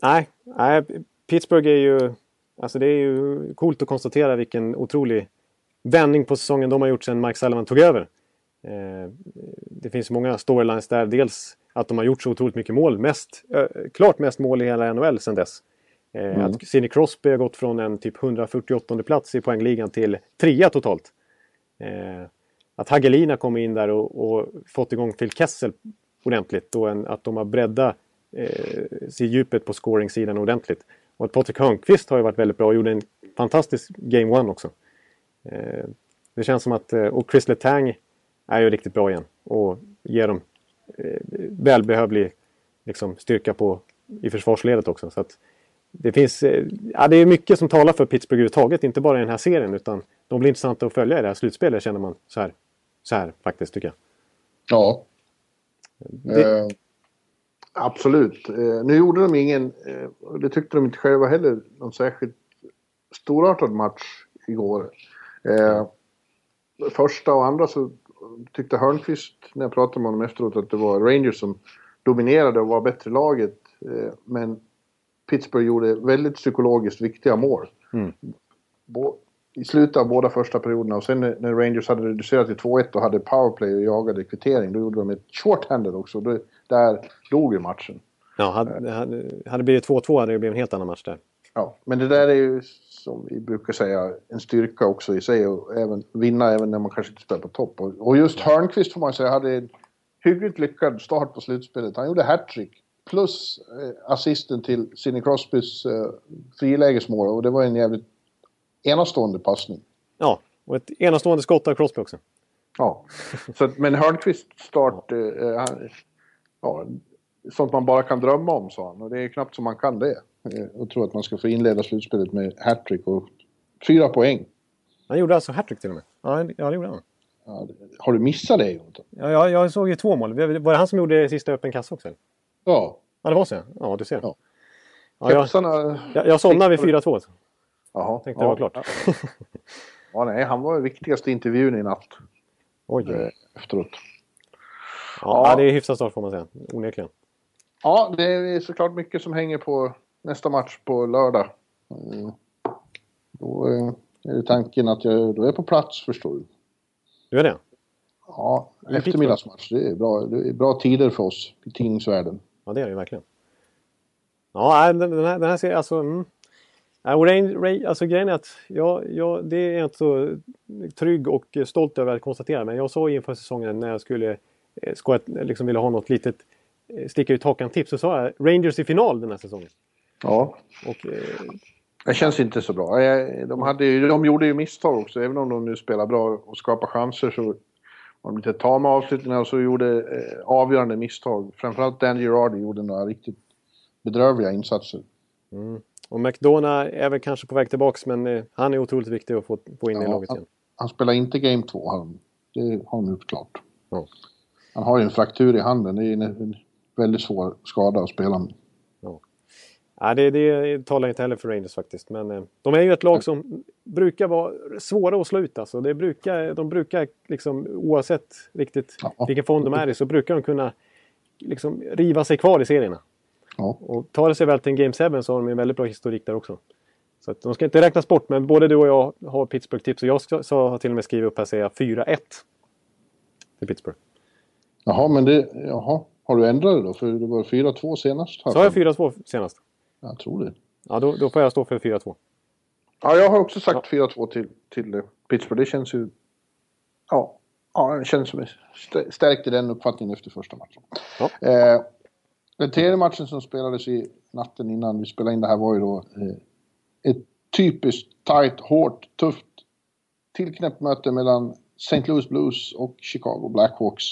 Nej, nej, Pittsburgh är ju... Alltså det är ju coolt att konstatera vilken otrolig vändning på säsongen de har gjort sedan Mike Sullivan tog över. Eh, det finns många storylines där. Dels att de har gjort så otroligt mycket mål. Mest, eh, klart mest mål i hela NHL sedan dess. Eh, Att Sidney Crosby har gått från en typ 148 plats i poängligan till trea totalt. Eh, att Hagelina kommer in där och, och fått igång Phil Kessel ordentligt. Och en, att de har breddat eh, sig djupet på scoringsidan ordentligt. Och att Patrik Hörnqvist har ju varit väldigt bra och gjorde en fantastisk Game One också. Eh, det känns som att... eh, Och Chris Letang är ju riktigt bra igen. Och ger dem eh, välbehövlig liksom, styrka på, i försvarsledet också. Så att det finns... eh, Ja, det är mycket som talar för Pittsburgh överhuvudtaget. Inte bara i den här serien utan de blir intressanta att följa i det här slutspelet känner man så här. Så här faktiskt tycker jag. Ja. Det- Eh, absolut. Eh, nu gjorde de ingen, eh, det tyckte de inte själva heller, någon särskilt storartad match igår. Eh, första och andra så tyckte Hörnqvist, när jag pratade med honom efteråt, att det var Rangers som dominerade och var bättre laget. Eh, men Pittsburgh gjorde väldigt psykologiskt viktiga mål. Mm. Bå- I slutet av båda första perioderna och sen när, när Rangers hade reducerat till 2-1 och hade powerplay och jagade kvittering, då gjorde de ett shorthanded också. Då, där dog ju matchen. Ja, hade, hade, hade det blivit 2-2 hade det blivit en helt annan match där. Ja, men det där är ju som vi brukar säga en styrka också i sig och även vinna även när man kanske inte spelar på topp. Och, och just Hörnqvist får man säga hade en hyggligt lyckad start på slutspelet. Han gjorde hattrick plus eh, assisten till Sidney Crosbys eh, frilägesmål och det var en jävligt enastående passning. Ja, och ett enastående skott av Crosby också. Ja, så, men Hörnqvist start, eh, han, ja, sånt man bara kan drömma om sa han och det är knappt som man kan det. Eh, och tror att man ska få inleda slutspelet med hattrick och fyra poäng. Han gjorde alltså hattrick till och med. Ja, ja det gjorde han. Ja, har du missat det Jonathan? Ja, jag, jag såg ju två mål. Var det han som gjorde sista öppen kassa också? eller? Ja. Ja, det var så. Ja, du ser. Ja. Ja, jag, Kepsarna... jag, jag somnade vid 4-2. så Jaha. Tänkte det var klart. Ja, nej, han var den viktigaste intervjun i natt Oj. eh, efteråt. Ja, det är hyfsat start får man säga. Onekligen. Ja, det är såklart mycket som hänger på nästa match på lördag. Mm. Då eh, är tanken att jag då är på plats förstår du. Du är det? Ja, eftermiddagsmatch. Det är, bra, det är bra tider för oss i tidningsvärlden. Ja, det är det ju verkligen. Ja, den, här, den här serien, alltså... Mm. Alltså grejen är att jag, jag, det är jag inte så trygg och stolt över att konstatera. Men jag sa inför säsongen när jag skulle eh, skoja, liksom ville ha något litet eh, sticka ut hakan-tips så sa jag Rangers i final den här säsongen. Ja, Och eh, det känns inte så bra. Jag- De, hade, de gjorde ju misstag också. Även om de nu spelar bra och skapar chanser så var de lite tama avslutningar och så gjorde eh, avgörande misstag. Framförallt Dan Girardi gjorde några riktigt bedrövliga insatser. Och McDonough är väl kanske på väg tillbaks men eh, han är otroligt viktig att få, få in i Ja, laget han- igen. Han spelar inte Game 2, har de. det har de gjort klart. Ja. Han har ju en fraktur i handen. Det är en, en väldigt svår skada att spela med. Ja, det, det talar inte heller för Rangers faktiskt. Men eh, de är ju ett lag som brukar vara svåra att slå ut. Alltså. Det brukar, de brukar, liksom, oavsett riktigt Ja. vilken form de är i, så brukar de kunna liksom, riva sig kvar i serierna. Ja. Och tar det sig väl till en Game 7 så har de en väldigt bra historik där också. Så att de ska inte räknas bort, men både du och jag har Pittsburgh-tips. Och jag ska, så har till och med skrivit upp här säga 4-1 till Pittsburgh. Jaha, men det... Jaha. Har du ändrat det då? För det var 4-2 senast. Så har jag 4-2 senast. Jag tror det. Ja, då, då får jag stå för 4-2. Ja, jag har också sagt 4-2 till, till eh, Pittsburgh. Det känns ju... Ja, ja det känns som st- stärkt i den uppfattningen efter första matchen. Ja. Eh, den tredje matchen som spelades i natten innan vi spelade in det här var ju då eh, ett typiskt tight, hårt, tufft tillknäppt möte mellan St. Louis Blues och Chicago Blackhawks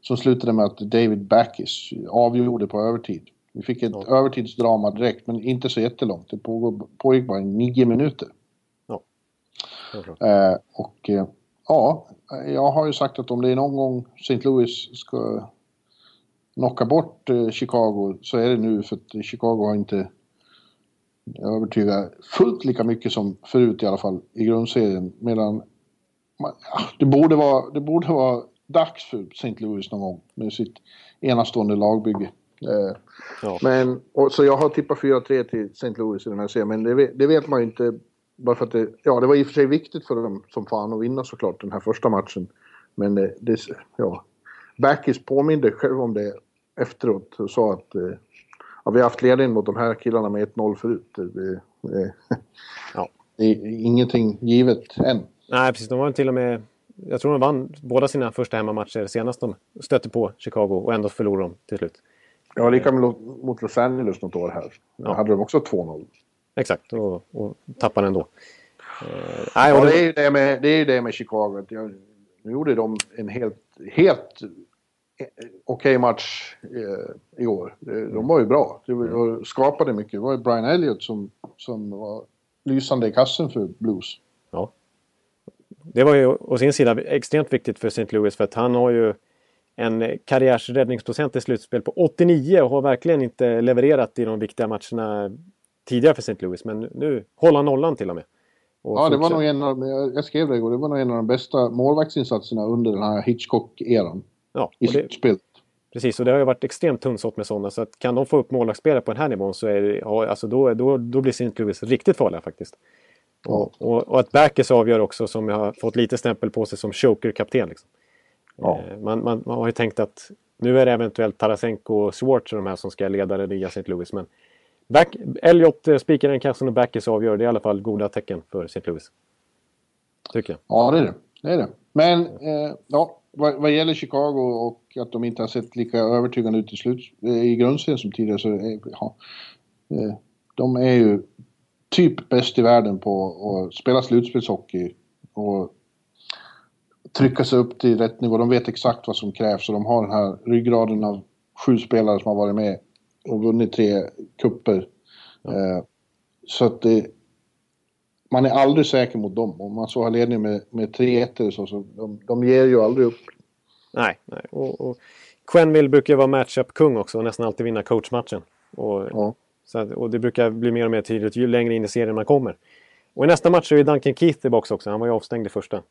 som slutade med att David Backes avgjorde på övertid. Vi fick ett Ja. övertidsdrama direkt, men inte så jättelångt. Det pågår, pågick bara nio minuter. Klart. Eh, och eh, ja, jag har ju sagt att om det är någon gång St. Louis ska knocka bort eh, Chicago så är det nu för att Chicago har inte övertygat fullt lika mycket som förut i alla fall i grundserien. Medan man, ja, det, borde vara, det borde vara dags för St. Louis någon gång med sitt enastående lagbygge. Eh, Ja. men, och, så jag har tippat 4-3 till St. Louis i den här serien, men det, vet- det vet man ju inte. Bara för att det, ja, det var i och för sig viktigt för dem som fan att vinna såklart den här första matchen. Men det, det ja. Backis påminde själv om det efteråt och sa att eh, ja, vi har haft ledning mot de här killarna med 1-0 förut. Det, Ja. det är ingenting givet än. Nej, precis. De var till och med... Jag tror de vann båda sina första hemmamatcher senast de stötte på Chicago och ändå förlorade de till slut. Var lika mot Los Angeles något år här. Ja. hade de också 2-0. exakt. Och, och tappar den då. Eh, nej, Ja, det- det är ju det med, det är det med Chicago. att jag- Nu gjorde de en helt, helt eh, okej match eh, i år. De var ju bra. De och skapade mycket. Det var ju Brian Elliott som, som var lysande i kassen för Blues. Ja. Det var ju å sin sida extremt viktigt för St. Louis för att han har ju en karriärsräddningsprocent i slutspel på 89 och har verkligen inte levererat i de viktiga matcherna tidigare för St. Louis. Men nu håller han nollan till och med. Och Ja, det var nog en av, jag skrev det igår, det var nog en av de bästa målvaktsinsatserna under den här Hitchcock-eran ja, i och slutspelet. Precis, och det har ju varit extremt tunnsått med sådana. Så att kan de få upp målvaktsspelare på den här nivån så är det, ja, alltså då, då, då blir St. Louis riktigt farliga faktiskt. Ja. Och, och att Backes avgör också som jag har fått lite stämpel på sig som choker-kapten. Liksom. Ja. Eh, Man, man, man har ju tänkt att nu är det eventuellt Tarasenko och Schwartz och de här som ska leda det nya St. Louis. Men Back, Elliot eh, spikar den kassen och Backes avgör. Det är i alla fall goda tecken för St. Louis. Tycker jag. Ja, det är det. det, är det. Men eh, ja, vad, vad gäller Chicago och att de inte har sett lika övertygande ut i, slut, eh, i grundserien som tidigare så ja, de är ju typ bäst i världen på att spela slutspelshockey och trycka sig upp till rätt nivå. De vet exakt vad som krävs och de har den här ryggraden av sju spelare som har varit med och vunnit tre kupper. Eh, så att det, man är aldrig säker mot dem. Om man så har ledning med, med 3-1 eller så, så de, de ger ju aldrig upp. Nej, nej. Och, och Quenneville brukar ju vara matchup-kung också och nästan alltid vinna coachmatchen. Och, Ja. så att, och det brukar bli mer och mer tydligt ju längre in i serien man kommer. Och i nästa match är ju Duncan Keith tillbaka också. Han var ju avstängd i första.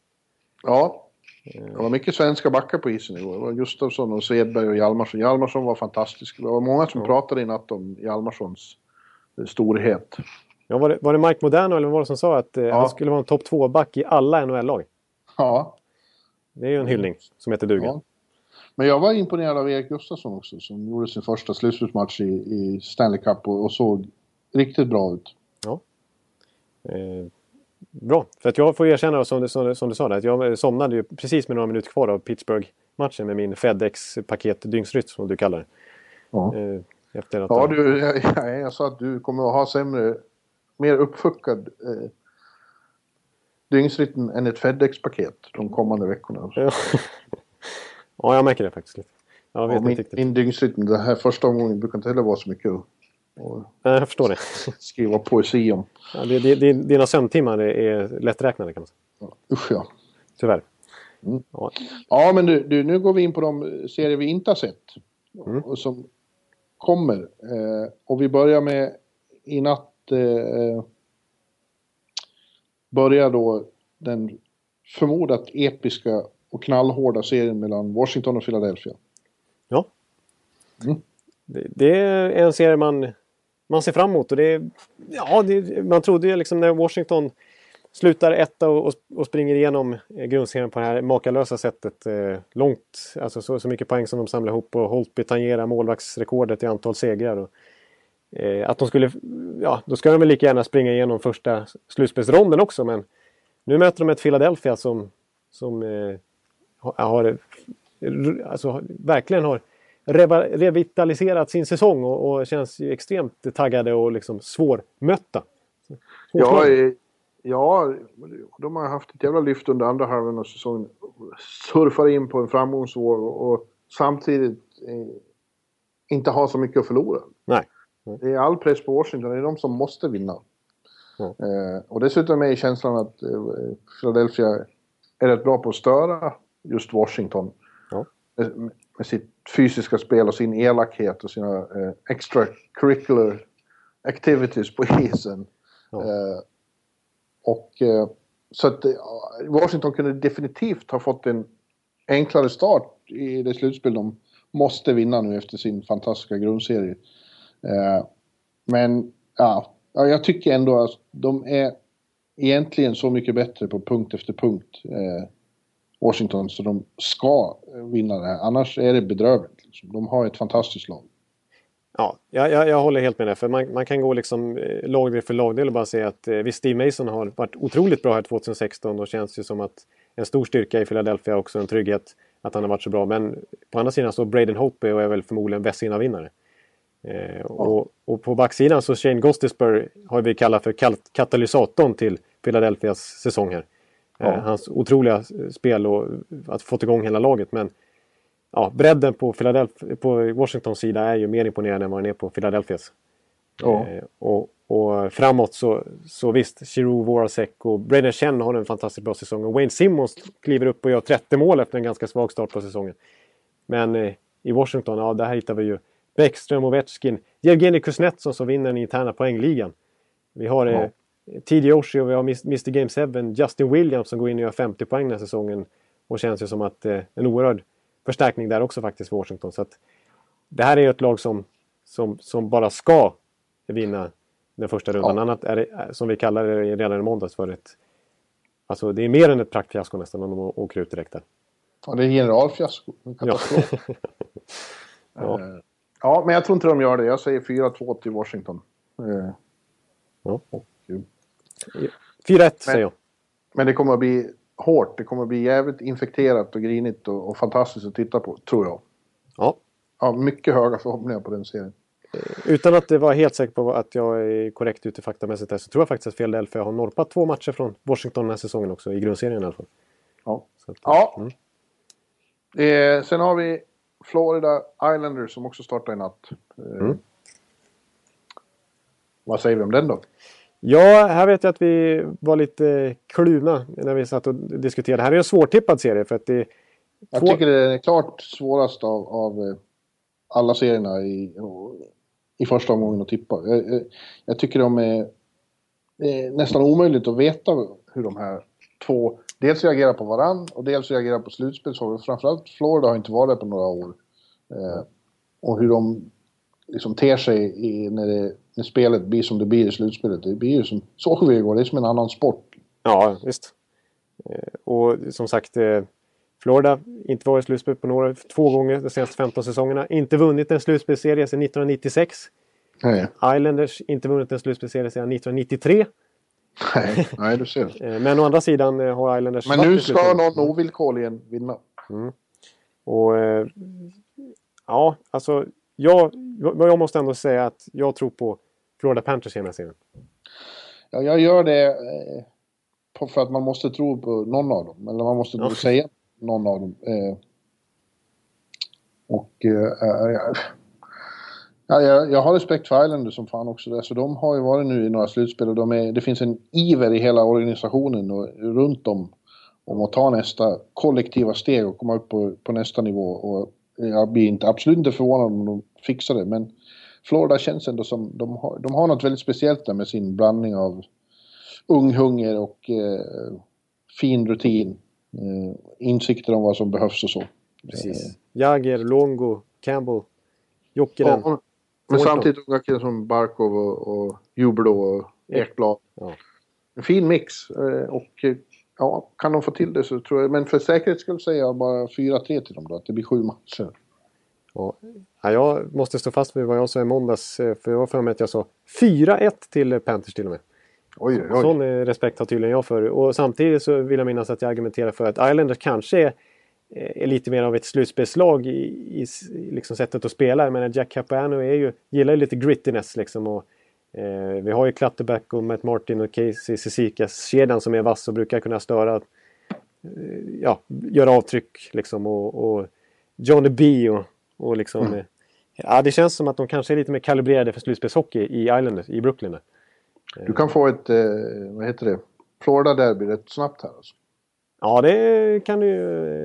Ja. Det var mycket svenska backar på isen igår. Det var Gustafsson och Svedberg och Hjalmarsson. Hjalmarsson var fantastisk. Det var många som pratade i natt om Hjalmarssons eh, storhet. Ja, var, det, var det Mike Moderno eller vad var det som sa att eh, han skulle vara en topp 2-back i alla NHL-lag? Ja. Det är ju en hyllning som heter duga. ja. Men jag var imponerad av Erik Gustafsson också som gjorde sin första slutspelsmatch i, i Stanley Cup och, och såg riktigt bra ut. Eh, bra, för att jag får erkänna som du, som, du- som du sa där, att jag somnade ju precis med några minuter kvar av Pittsburgh-matchen med min FedEx-paket dygnsrytm som du kallar det. Ja. Eh, efter att Ja, du, jag, jag, jag sa att du kommer att ha sämre, mer uppfuckad eh, dygnsrytm än ett FedEx-paket de kommande veckorna. Ja. ja, jag märker det faktiskt lite. Jag vet Ja, inte min, riktigt. min dygnsrytm den här första omgången brukar inte heller vara så mycket att Nej, jag förstår det. skriva poesi om. Ja, det, det. Dina sömntimmar är, lätträknade kan man säga. Usch ja. Tyvärr. Mm. Ja. Ja, men du, du, nu går vi in på de serier vi inte har sett. Mm. Och som kommer. Eh, och vi börjar med i natt. Eh, börjar då den förmodat episka och knallhårda serien mellan Washington och Philadelphia. ja. Mm. Det, det är en serie man, man ser fram emot. Och det, ja, det, man trodde ju liksom när Washington slutar etta och, och, springer igenom eh, grundserien på det här makalösa sättet. Eh, långt, alltså så, så mycket poäng som de samlar ihop och Holtby tangerar målvaktsrekordet i antal segrar. Och, eh, att de skulle, ja, då ska de väl lika gärna springa igenom första slutspelsronden också. Men nu möter de ett Philadelphia som, som eh, har, har alltså, verkligen har revitaliserat sin säsong och, och känns ju extremt taggade och liksom svårmötta. Ja, eh, ja, de har haft ett jävla lyft under andra halvan av säsongen. Surfar in på en framgångsvåg och, och samtidigt eh, inte har så mycket att förlora. Nej. Det är all press på Washington, det är de som måste vinna. Ja. Eh, och dessutom är känslan att eh, Philadelphia är rätt bra på att störa just Washington. Ja. Med, sitt fysiska spel och sin elakhet och sina eh, extracurricular activities på isen. Ja. Eh, och eh, så att eh, Washington kunde definitivt ha fått en enklare start i det slutspel de måste vinna nu efter sin fantastiska grundserie. Eh, men ja, ja, jag tycker ändå att de är egentligen så mycket bättre på punkt efter punkt. Eh, Washington, så de ska vinna det här. Annars är det bedrövligt. Liksom. De har ett fantastiskt lag. Ja, jag, jag, håller helt med dig. För man, man kan gå liksom eh, lagdel för lagdel och bara säga att eh, visst, Steve Mason har varit otroligt bra här 2016 och känns ju som att en stor styrka i Philadelphia också, en trygghet att han har varit så bra. Men på andra sidan så Braden Hope och är väl förmodligen Vesina-vinnare. Eh, och, och på backsidan så Shane Gostisbehere har vi kallat för katalysatorn till Philadelphias säsong här. Eh, Ja. hans otroliga spel och att fått igång hela laget. Men ja, bredden på, Philadelphia, på Washingtons sida är ju mer imponerande än vad den är på Philadelphias. Ja. Eh, och, och framåt så, så visst, Giroud, Voracek och Braden Chen har en fantastiskt bra säsong. Och Wayne Simmons kliver upp och gör 30 mål efter en ganska svag start på säsongen. Men eh, i Washington, ja där hittar vi ju Bäckström, Ovechkin, Jevgenij Kuznetsov som vinner den interna poängligan. Vi har eh, TD Oshie och vi har Mr Game 7, Justin Williams som går in och gör 50 poäng den här säsongen. Och känns ju som att eh, en oerhörd förstärkning där också faktiskt för Washington. Så att det här är ju ett lag som, som, som bara ska vinna den första rundan. Ja. Annat är det, som vi kallar det redan i måndags för ett... Alltså det är mer än ett praktfiasko nästan om de åker ut direkt där. Ja, det är generalfiasko. En Ja. katastrof. Ja. Eh, ja, men jag tror inte de gör det. Jag säger 4-2 till Washington. Eh, Ja. och, eh, 4-1 säger jag. men det kommer att bli hårt. Det kommer att bli jävligt infekterat och grinigt och, och fantastiskt att titta på, tror jag. Ja. Ja, mycket höga förhoppningar på den serien. Utan att vara helt säker på att jag är korrekt ute faktamässigt här så tror jag faktiskt att Philadelphia har norpat två matcher från Washington den här säsongen också, i grundserien i alla fall. Ja. Att, Ja. Mm. Eh, sen har vi Florida Islanders som också startar i natt. Eh, Mm. Vad säger vi om den då? Ja, här vet jag att vi var lite kluvna när vi satt och diskuterade. Här är en svårtippad serie för att det Jag Två- tycker det är klart svårast av, av eh, alla serierna i, i första omgången att tippa. Jag, jag, jag tycker de är, det är nästan omöjligt att veta hur de här två dels reagerar på varann och dels reagerar på slutspelsfrågor. Framförallt Florida har inte varit där på några år. Eh, och hur de liksom ter sig i, när, det, när spelet blir som det blir i slutspelet. Det blir ju som, så vi igår, det är som en annan sport. Ja, visst. Eh, Och som sagt, eh, Florida inte varit i slutspel på några, två gånger de senaste 15 säsongerna. Inte vunnit en slutspelsserie sedan 1996. Nej, Islanders inte vunnit en slutspelsserie sedan 1993. nej, nej du ser. Eh, Men å andra sidan har Islanders Men nu ska någon ovillkorligen vinna. Och eh, ja, alltså jag, jag måste ändå säga att jag tror på Florida Panthers i den här serien. Ja, jag gör det eh, för att man måste tro på någon av dem. Eller man måste Ja. säga någon av dem. Eh, och eh, ja, jag, jag har respekt för Islanders som fan också. Alltså, de har ju varit nu i några slutspel och de är, det finns en iver i hela organisationen och runt om om att ta nästa kollektiva steg och komma upp på, på nästa nivå. Och jag blir inte, absolut inte förvånad om de fixar det, men Florida känns ändå som de har, de har något väldigt speciellt där med sin blandning av ung hunger och eh, fin rutin. Eh, insikter om vad som behövs och så. Precis. Jagger, Longo, Campbell, Jokinen. Ja, men Thornton. samtidigt unga killar som Barkov och, och och Ekblad. Ja. En fin mix. Eh, och eh, ja, kan de få till det så tror jag. Men för säkerhets skull säger jag bara 4-3 till dem då. Att det blir sju matcher. Ja. Ja, jag måste stå fast vid vad jag sa i måndags. eh, För jag var för mig att jag sa 4-1 till Panthers till och med. Oj, oj. Sån eh, respekt har tydligen jag för. Och samtidigt så vill jag minnas att jag argumenterar för att Islanders kanske är, eh, är lite mer av ett slutspelslag i, i, liksom sättet att spela. Jag menar Jack Capuano är ju, gillar ju lite grittiness liksom. Och, eh, vi har ju Clutterback och Matt Martin och Casey Cizikas-kedjan som är vass och brukar kunna störa. Eh, ja, göra avtryck liksom. Och, och Johnny B och, och liksom. Eh, ja, det känns som att de kanske är lite mer kalibrerade för slutspelshockey i Islanders, i Brooklyn. Du kan få ett, eh, vad heter det, Florida-derby rätt snabbt här alltså. Ja, det kan du ju.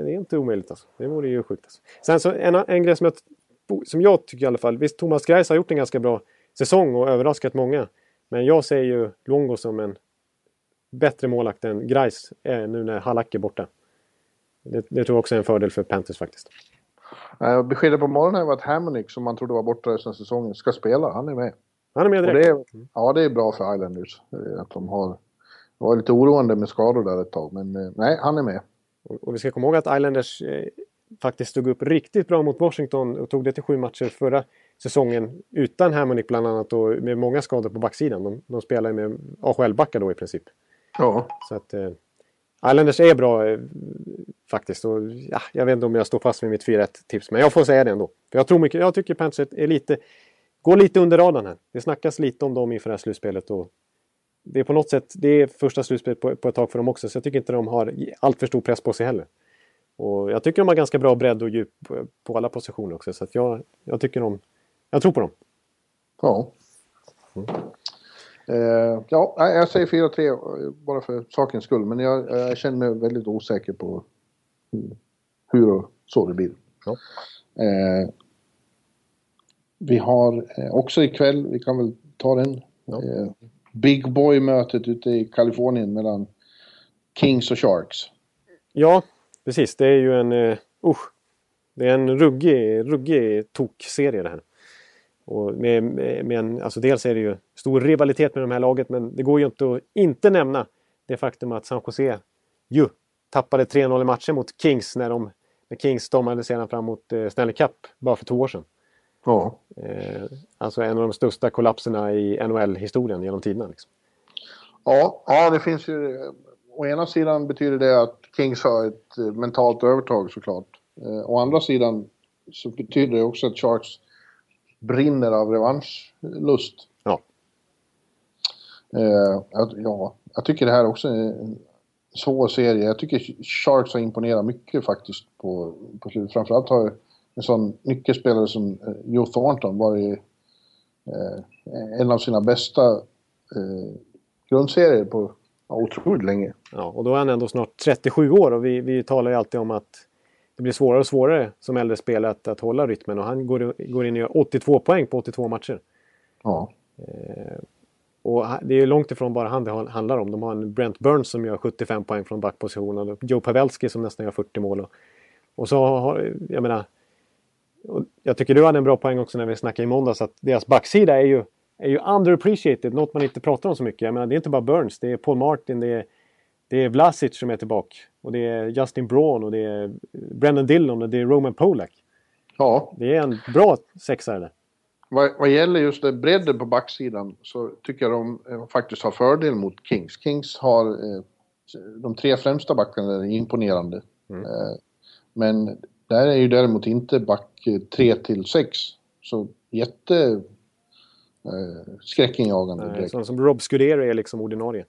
Det är inte omöjligt alltså. Det vore ju sjukt. Alltså. Sen så en, en grej som jag, som jag tycker i alla fall. Visst, Thomas Greis har gjort en ganska bra säsong och överraskat många. Men jag säger ju Longo som en bättre målakt än är nu när Halak är borta. Det, det tror jag också är en fördel för Panthers faktiskt. Beskedet på morgonen var att Hammonick, som man trodde var borta resten av säsongen, ska spela. Han är med. Han är med direkt. det är, ja, det är bra för Islanders. eh, Att de har... Det var lite oroande med skador där ett tag, men eh, nej, han är med. Och, och vi ska komma ihåg att Islanders eh, faktiskt stod upp riktigt bra mot Washington och tog det till sju matcher förra säsongen utan Hammonick bland annat och med många skador på backsidan. De, de spelar ju med AHL-backar då i princip. Ja. Så att eh, Islanders är bra eh, faktiskt. Och, ja, jag vet inte om jag står fast vid mitt 4-1 tips, men jag får säga det ändå. För jag, tror mycket, jag tycker Panthers är lite... går lite under radarn här. Det snackas lite om dem inför det här slutspelet. Och det är på något sätt det är första slutspelet på, på ett tag för dem också. Så jag tycker inte de har allt för stor press på sig heller. Och jag tycker de har ganska bra bredd och djup på, på alla positioner också. Så jag, jag tycker de... Jag tror på dem. Ja. Eh, ja, jag säger 4-3 bara för sakens skull. Men jag, jag känner mig väldigt osäker på hur, hur och så det blir. Ja. Eh, vi har eh, också ikväll, vi kan väl ta den, Ja. eh, Big Boy-mötet ute i Kalifornien mellan Kings och Sharks. Ja, precis. Det är ju en... Uh, usch. Det är en ruggig, ruggig tokserie det här. Och med, med, en, alltså dels är det ju stor rivalitet med de här laget men det går ju inte att inte nämna det faktum att San Jose ju tappade 3-0 i matchen mot Kings när de när Kings stormade sedan fram mot eh, Stanley Cup bara för två år sedan. Ja. Eh, alltså en av de största kollapserna i NHL-historien genom tiderna. Liksom. Ja, ja, det finns ju... Å ena sidan betyder det att Kings har ett eh, mentalt övertag såklart. Eh, å andra sidan så betyder det också att Sharks brinner av revanschlust. Ja. Eh, ja, jag tycker det här också är en svår serie. Jag tycker Sharks har imponerat mycket faktiskt på, på slutet. Framförallt har en sån nyckelspelare som eh, Joe Thornton varit eh, en av sina bästa eh, grundserier på ja, otroligt länge. Ja, och då är han ändå snart 37 år och vi, vi talar ju alltid om att det blir svårare och svårare som äldre spelare att, att hålla rytmen och han går, går in och gör 82 poäng på 82 matcher. Ja. Och ha- det är långt ifrån bara han det han- handlar om. De har en Brent Burns som gör 75 poäng från backposition och Joe Pavelski som nästan gör 40 mål. Och, och så har, jag menar, och jag tycker du hade en bra poäng också när vi snackade i måndags att deras backsida är ju, är ju underappreciated, något man inte pratar om så mycket. Jag menar, det är inte bara Burns, det är Paul Martin, det är, det är Vlasic som är tillbaka. Och det är Justin Braun och det är Brendan Dillon och det är Roman Polak. ja. Det är en bra sexare där. Vad, vad gäller just det bredden på backsidan så tycker jag de eh, faktiskt har fördel mot Kings. Kings har eh, de tre främsta backarna är imponerande. Eh, men där är ju däremot inte back 3 till 6 så jätte eh, skräckinjagande direkt. Sån som Rob Scuderi är liksom ordinarie.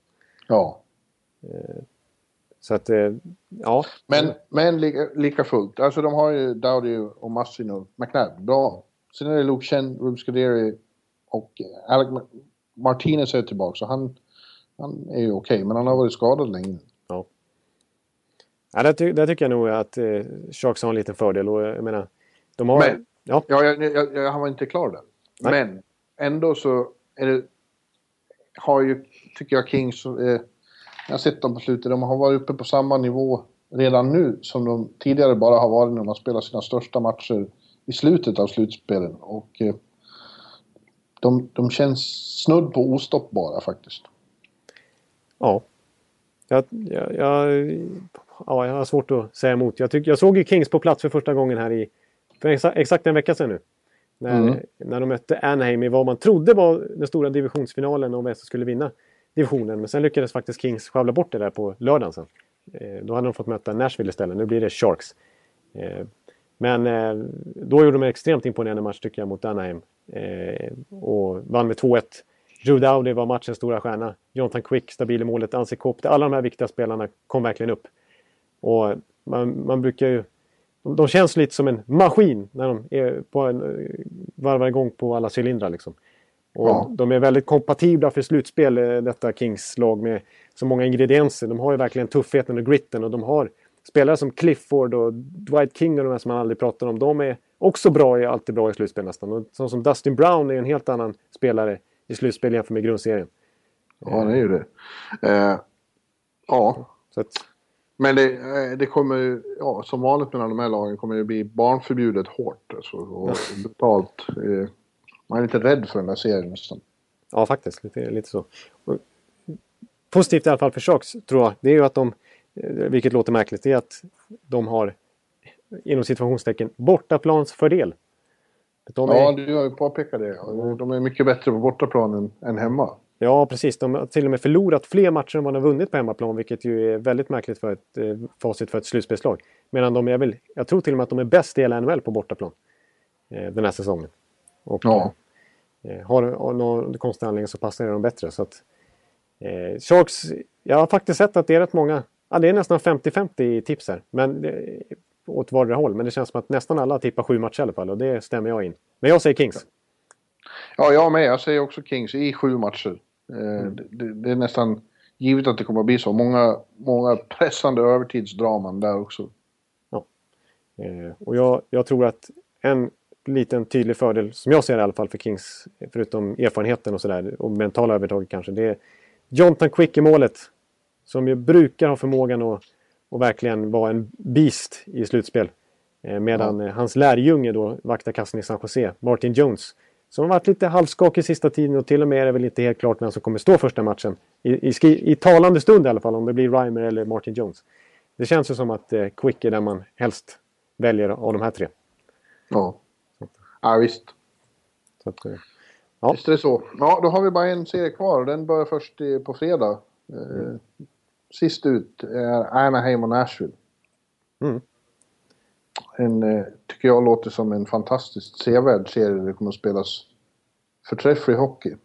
Ja. Så att, eh, ja. Men, men lika, lika fullt, alltså de har ju Dowdy och Massin och McNabb, bra. Sen är det Luke Chen, Rube Scuderi och Alec Ma- Martinez är tillbaka så han, han är ju okej, men han har varit skadad länge. Ja. Ja, där, ty- där tycker jag nog att eh, Sharks har en liten fördel. Och jag menar, de har... Men- ja, Ja, jag, jag, jag, han var inte klar där. Nej. Men ändå så är det, har ju, tycker jag, Kings, eh, jag har sett dem på slutet, de har varit uppe på samma nivå redan nu som de tidigare bara har varit när de har spelat sina största matcher i slutet av slutspelen. Och eh, de, de känns snudd på ostoppbara faktiskt. ja. Jag, jag, jag, ja, jag har svårt att säga emot. Jag, tycker, jag såg ju Kings på plats för första gången här i... För exa, exakt en vecka sedan nu. När, Mm. när de mötte Anaheim i vad man trodde var den stora divisionsfinalen om som skulle vinna divisionen. Men sen lyckades faktiskt Kings sjabbla bort det där på lördagen sen. Eh, då hade de fått möta Nashville istället. Nu blir det Sharks. Eh, men eh, då gjorde de en extremt imponerande match tycker jag mot Anaheim. Eh, och vann med 2-1. Drew Dowdy var matchens stora stjärna. Jonathan Quick, stabil i målet. Anse Kopp. Alla de här viktiga spelarna kom verkligen upp. Och man, man brukar ju... De, de känns lite som en maskin när de är på en, varvar igång på alla cylindrar. Liksom. Och Ja. De är väldigt kompatibla för slutspel, eh, detta Kings-lag med så många ingredienser. De har ju verkligen tuffheten och gritten och de har spelare som Clifford och Dwight King och de här som man aldrig pratar om. De är också bra, är alltid bra i slutspel nästan. Och sån som Dustin Brown är en helt annan spelare i slutspel jämfört med grundserien. Ja, det är ju det. Eh, ja, att, men det, eh, det kommer ju, ja, som vanligt mellan de här lagen kommer det bli barnförbjudet hårt alltså, och brutalt. Eh, man är lite rädd för den där serien nästan. Ja, faktiskt. Lite, lite så. Och, positivt i alla fall för Sharks, tror jag, det är ju att de, eh, vilket låter märkligt, det är att de har inom situationstecken bortaplansfördel. De är, Ja, ja, du har ju påpekat det. De är mycket bättre på bortaplan än, än hemma. precis. De har till och med förlorat fler matcher än vad de har vunnit på hemmaplan, vilket ju är väldigt märkligt för ett eh, facit för ett slutspelslag. Medan de är väl, jag tror till och med att de är bäst i hela NHL på bortaplan eh, den här säsongen. Och, Ja. Eh, har, någon konstig anledning så passar det dem bättre. Så att, eh, Sharks, jag har faktiskt sett att det är rätt många, ja det är nästan 50-50 i tips här. Men, eh, åt vardera håll. Men det känns som att nästan alla tippar sju matcher i alla fall och det stämmer jag in. Men jag säger Kings. Ja, jag med. Jag säger också Kings i sju matcher. Eh, det, det är nästan givet att det kommer att bli så. Många, många pressande övertidsdraman där också. Eh, och jag, jag tror att en liten tydlig fördel, som jag ser det i alla fall för Kings, förutom erfarenheten och sådär, och mentala övertaget kanske, det är Jonathan Quick i målet. Som ju brukar ha förmågan att, att verkligen vara en beast i slutspel. Eh, medan Ja. hans lärjunge då vaktar kassen i San Jose, Martin Jones. Som har varit lite halvskakig sista tiden och till och med är det väl inte helt klart vem som kommer stå första matchen. I, i, i talande stund i alla fall, om det blir Reimer eller Martin Jones. Det känns ju som att eh, Quick är den man helst väljer av de här tre. Ja. Ja, visst. Så att, eh, Ja. Visst är det så. Ja, då har vi bara en serie kvar och den börjar först i, på fredag. Eh, sist ut är Anaheim och Nashville. Mm. En, eh, tycker jag låter som en fantastiskt sevärd serie. Det kommer att spelas förträfflig hockey.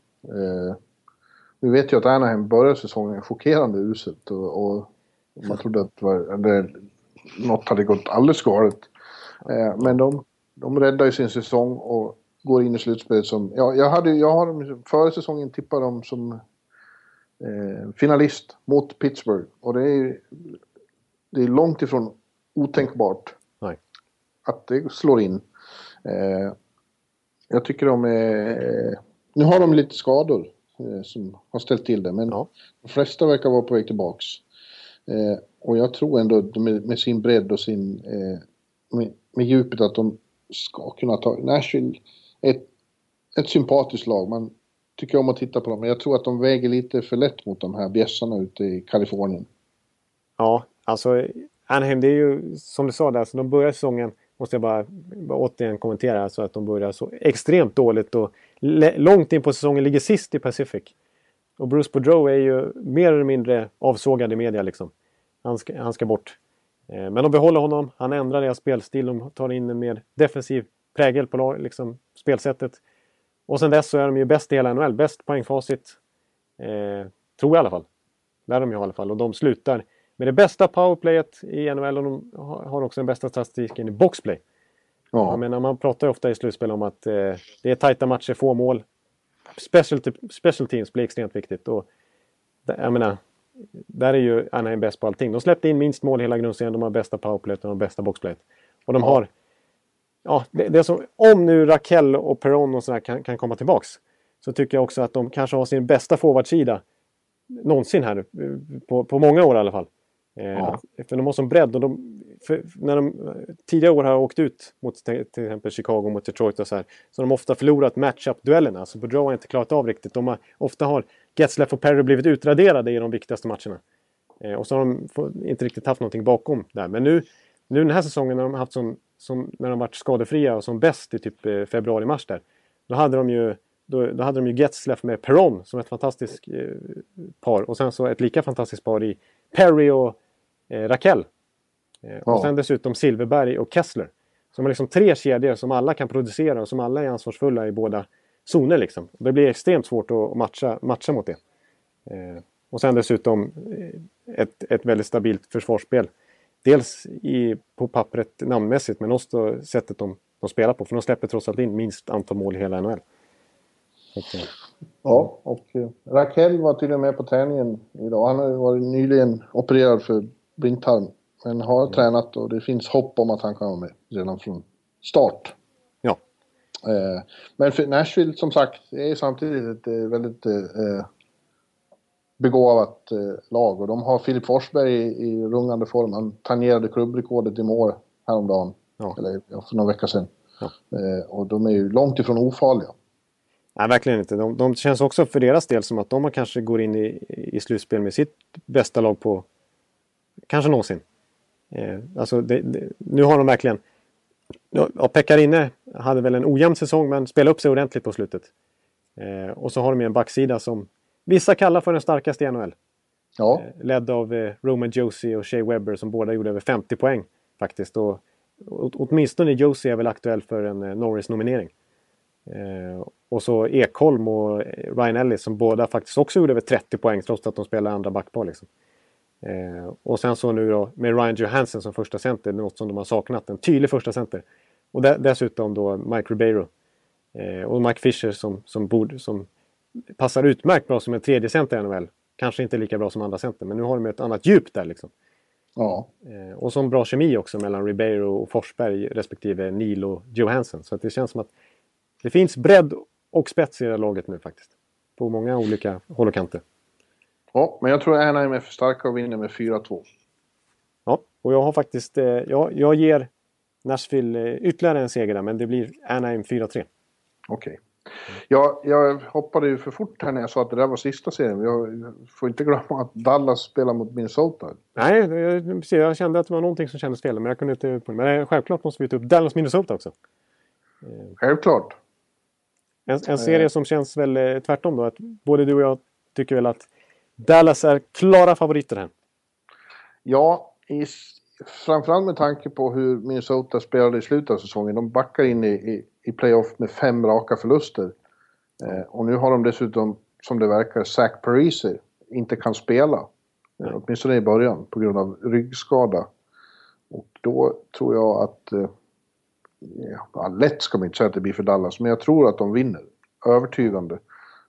Vi vet ju att Anaheim började säsongen chockerande uselt och, och man trodde att var, det, något hade gått alldeles galet. Men de, de räddar ju sin säsong och går in i slutspelet som... Ja, jag, hade, jag har dem, före säsongen tippat dem som eh, finalist mot Pittsburgh. Och det är, det är långt ifrån otänkbart Nej. att det slår in. Eh, jag tycker de är... Nu har de lite skador eh, som har ställt till det, men Ja. de flesta verkar vara på väg tillbaks. Eh, och jag tror ändå med, med sin bredd och sin... Eh, med, med djupet att de ska kunna ta... Nashville är ett, ett sympatiskt lag. Man tycker om att titta på dem, men jag tror att de väger lite för lätt mot de här bjässarna ute i Kalifornien. Ja, alltså Anaheim, det är ju som du sa där, så de börjar säsongen, måste jag bara, bara återigen kommentera, så att de börjar så extremt dåligt och långt in på säsongen ligger sist i Pacific. Och Bruce Boudreau är ju mer eller mindre avsågad i media liksom. Han ska, han ska bort. Eh, men de behåller honom, han ändrar deras spelstil, de tar in en mer defensiv prägel på liksom, spelsättet. Och sen dess så är de ju bäst i hela NHL, bäst poängfacit. Eh, tror jag i alla fall. Lär de ju i alla fall. Och de slutar med det bästa powerplayet i NHL och de har också den bästa statistiken i boxplay. Ja, Jag menar, man pratar ju ofta i slutspel om att eh, det är tajta matcher, få mål. Special, special teams blir extremt viktigt. Och, jag menar, där är ju Anaheim bäst på allting. De släppte in minst mål hela grundserien, de har bästa powerplayet och de bästa boxplayet. Och de har... Ja, det, det är som, om nu Rakell och Perron och sådär kan, kan komma tillbaks så tycker jag också att de kanske har sin bästa forwardsida någonsin här, eh, på, på många år i alla fall. Eh, Ja. För de har sån bredd och de, när de eh, tidigare år har åkt ut mot till exempel Chicago, mot Detroit och så här, så har de ofta förlorat matchup-duellerna. Alltså Boudreau har inte klarat av riktigt. De har, ofta har Getzlaff och Perry blivit utraderade i de viktigaste matcherna. Eh, och så har de inte riktigt haft någonting bakom där. Men nu, nu den här säsongen när de haft som, som när de varit skadefria och som bäst i typ eh, februari-mars där. Då hade de ju då, då hade de ju Getzlaff med Perron som ett fantastiskt eh, par. Och sen så ett lika fantastiskt par i Perry och eh, Rakell. Eh, Ja. Och sen dessutom Silverberg och Kessler. Som är liksom tre kedjor som alla kan producera och som alla är ansvarsfulla i båda zoner. Liksom. Det blir extremt svårt att matcha, matcha mot det. Eh, och sen dessutom eh, ett, ett väldigt stabilt försvarsspel. Dels i, på pappret namnmässigt men också sättet de, de spelar på. För de släpper trots allt in minst antal mål i hela NHL. Att, eh, Ja, och eh, Rakell var tydligen med på träningen idag. Han har varit nyligen opererad för blindtarm. Men har tränat och det finns hopp om att han kan vara med redan från start. Eh, men för Nashville som sagt är samtidigt ett eh, väldigt eh, begåvat lag. Och de har Filip Forsberg i, i rungande form. Han tangerade klubbrekordet i mål häromdagen. Ja. Eller för några veckor sedan. Ja. Och de är ju långt ifrån ofarliga. Nej, verkligen inte. De, de känns också för deras del som att de kanske går in i, i slutspel med sitt bästa lag på kanske någonsin. Eh, alltså det, det, nu har de verkligen... Ja, Pekkarine hade väl en ojämn säsong men spelade upp sig ordentligt på slutet. Eh, och så har de ju en backsida som vissa kallar för den starkaste i NHL. Ja, Eh, ledd av eh, Roman Josie och Shea Webber som båda gjorde över 50 poäng faktiskt. Och, å- åtminstone Josie är väl aktuell för en eh, Norris-nominering. Eh, och så Ekholm och Ryan Ellis som båda faktiskt också gjorde över 30 poäng trots att de spelar andra backpar. Liksom. Eh, och sen så nu då med Ryan Johansson som första center, något som de har saknat. En tydlig första center. Och de dessutom då Mike Ribeiro. Eh, och Mike Fisher som, som, borde, som passar utmärkt bra som en tredje center i NHL. Kanske inte lika bra som andra center, men nu har de ett annat djup där liksom. Ja. Eh, och som bra kemi också mellan Ribeiro och Forsberg respektive Neil och Johansson. Så det känns som att det finns bredd och spets i det här laget nu faktiskt. På många olika håll och kanter. Ja, men jag tror Anaheim är för starka och vinner med 4-2. Ja, och jag har faktiskt... Eh, jag, jag ger Nashville eh, ytterligare en seger där, men det blir Anaheim 4-3. Okej. Jag, jag hoppade ju för fort här när jag sa att det där var sista serien. Jag får inte glömma att Dallas spelar mot Minnesota. Nej, precis, jag kände att det var någonting som kändes fel, men jag kunde inte... Men eh, självklart måste vi ta upp Dallas Minnesota också. Självklart. En, en serie som känns väl tvärtom då. Att både du och jag tycker väl att Dallas är klara favoriter här. Ja, i, framförallt med tanke på hur Minnesota spelade i slutet av säsongen. De backar in i, i, i playoff med fem raka förluster. Eh, och nu har de dessutom, som det verkar, Zach Parisi inte kan spela. Eh, åtminstone i början, på grund av ryggskada. Och då tror jag att... Eh, ja, lätt ska man inte säga att det blir för Dallas, men jag tror att de vinner. Övertygande.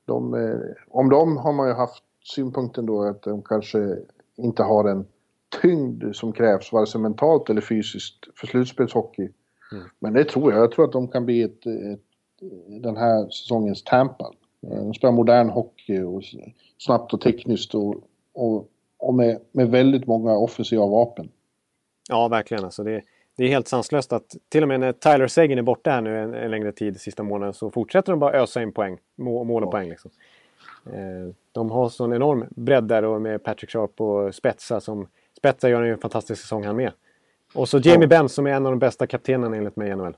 De, eh, om dem har man ju haft synpunkten då att de kanske inte har en tyngd som krävs, vare sig mentalt eller fysiskt, för slutspelshockey. Men det tror jag. Jag tror att de kan bli ett, ett, den här säsongens Tampa. De spelar modern hockey och snabbt och tekniskt och, och, och med, med väldigt många offensiva vapen. Ja, verkligen. Alltså det, det är helt sanslöst att till och med när Tyler Seguin är borta här nu en, en längre tid, sista månaden, så fortsätter de bara ösa in poäng. Må, mål och poäng liksom. Eh, de har sån enorm bredd där och med Patrick Sharp och Spetsa som... Spetsa gör en fantastisk säsong han med. Och så Jamie Ja. Benn som är en av de bästa kaptenerna enligt mig i NHL.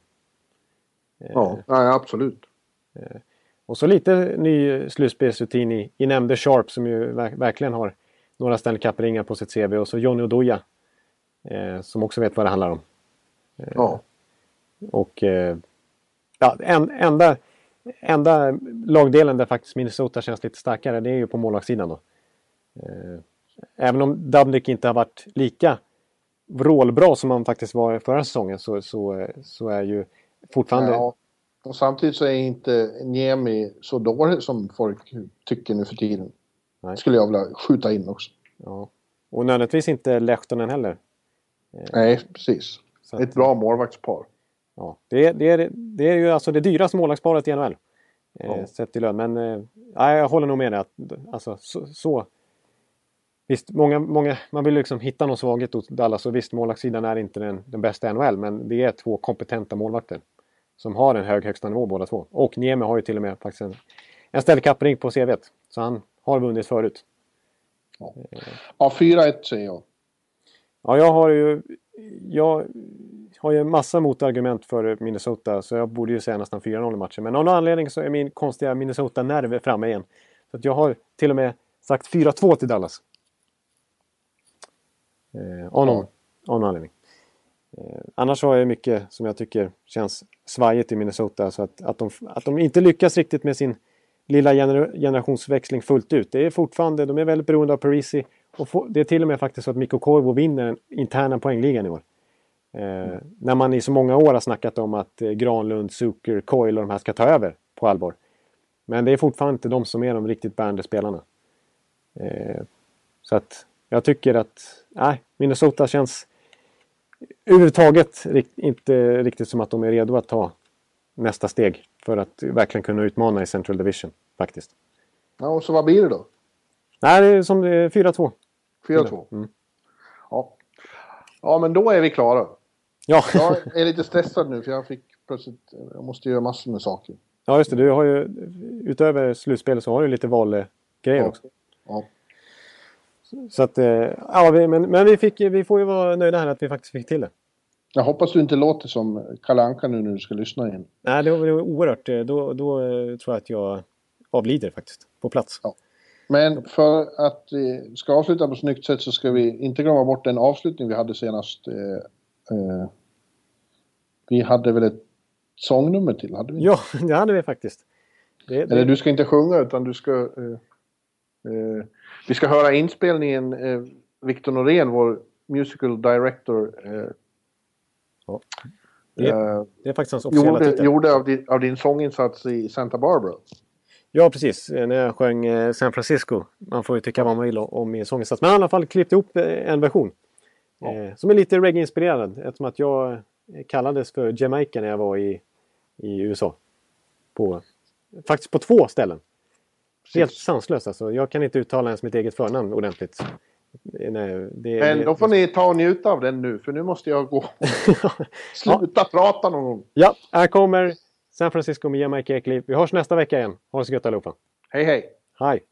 Ja, ja absolut. Och så lite ny slutspelsrutin i, i nämnde Sharp som ju verk, verkligen har några Stanley Cup-ringar på sitt CV. Och så Johnny Oduya. Eh, som också vet vad det handlar om. Ja. Och eh, ja, en, enda, enda lagdelen där faktiskt Minnesota känns lite starkare det är ju på målvaktssidan då. Eh, även om Dubnik inte har varit lika vrålbra som han faktiskt var förra säsongen så, så, så är ju fortfarande... ja. Och samtidigt så är inte Niemi så dålig som folk tycker nu för tiden. Nej. Skulle jag vilja skjuta in också. Ja. Och nödvändigtvis inte Lehtonen heller. Nej, precis. Att- Ett bra målvaktspar. Ja, det, är, det, är, det är ju alltså det dyraste målvaktsparet i NHL. Eh, Ja. Sett i lön. Men eh, ja, jag håller nog med dig. Att, alltså, så, så. Visst, många, många, man vill liksom hitta någon svaghet hos Dallas. Och visst, målvaktssidan är inte den, den bästa i NHL. Men det är två kompetenta målvakter. Som har en hög högsta nivå båda två. Och Niemi har ju till och med faktiskt en, en Stanley Cup-ring på CVt. Så han har vunnit förut. Ja, 4-1 säger jag. Ja, jag har ju... Jag har ju massa motargument för Minnesota, så jag borde ju säga nästan 4-0 i matchen. Men av någon anledning så är min konstiga Minnesota-nerv framme igen. Så att jag har till och med sagt 4-2 till Dallas. Eh, av, någon, av någon anledning. Eh, annars har jag mycket som jag tycker känns svajigt i Minnesota. Så att, att, de, att de inte lyckas riktigt med sin lilla gener, generationsväxling fullt ut. Det är fortfarande, de är väldigt beroende av Parisi. Och få, det är till och med faktiskt så att Mikko Koivu vinner den interna poängligan i år. Eh, när man i så många år har snackat om att eh, Granlund, Zucker, Coyle och de här ska ta över på allvar. Men det är fortfarande inte de som är de riktigt bärande spelarna. Eh, så att jag tycker att nej, Minnesota känns överhuvudtaget inte riktigt som att de är redo att ta nästa steg för att verkligen kunna utmana i Central Division faktiskt. Ja, och så vad blir det då? Nej, det är som det är 4-2. 4-2? Mm. Ja. ja, men då är vi klara. Ja. Jag är lite stressad nu för jag fick plötsligt... Jag måste göra massor med saker. ja, just det. Du har ju utöver slutspelet så har du lite valgrejer Ja. också. Ja. Så att, eh, ja, vi, men, men vi, fick, vi får ju vara nöjda här att vi faktiskt fick till det. Jag hoppas du inte låter som Kalle Anka nu när du ska lyssna igen. Nej, det var, det var oerhört. eh, Då, då eh, tror jag att jag avlider faktiskt. På plats. Ja. Men för att vi ska avsluta på ett snyggt sätt så ska vi inte glömma bort den avslutning vi hade senast. Eh, eh, vi hade väl ett sångnummer till? Hade vi? Ja, det hade vi faktiskt. Det, det, Eller du ska inte sjunga utan du ska... eh, eh, vi ska höra inspelningen. Eh, Victor Norén, vår musical director, eh, ja. det, eh, det är faktiskt hans officiella gjorde, titel. gjorde av, din, av din sånginsats i Santa Barbara. Ja, precis. När jag sjöng eh, San Francisco. Man får ju tycka vad man vill om min sånginsats. Men i alla fall klippt ihop en version. Ja. Som är lite reggae-inspirerad. Eftersom att jag kallades för Jamaica när jag var i, i USA. På, faktiskt på två ställen. Helt sanslöst alltså. Jag kan inte uttala ens mitt eget förnamn ordentligt. Nej, det, Men då får ni ta och njuta av den nu, för nu måste jag gå. Sluta prata någon gång. Ja, här kommer San Francisco med Jamaica Ekliv. Vi hörs nästa vecka igen. Ha det så gött allihopa. Hej hej! Hej!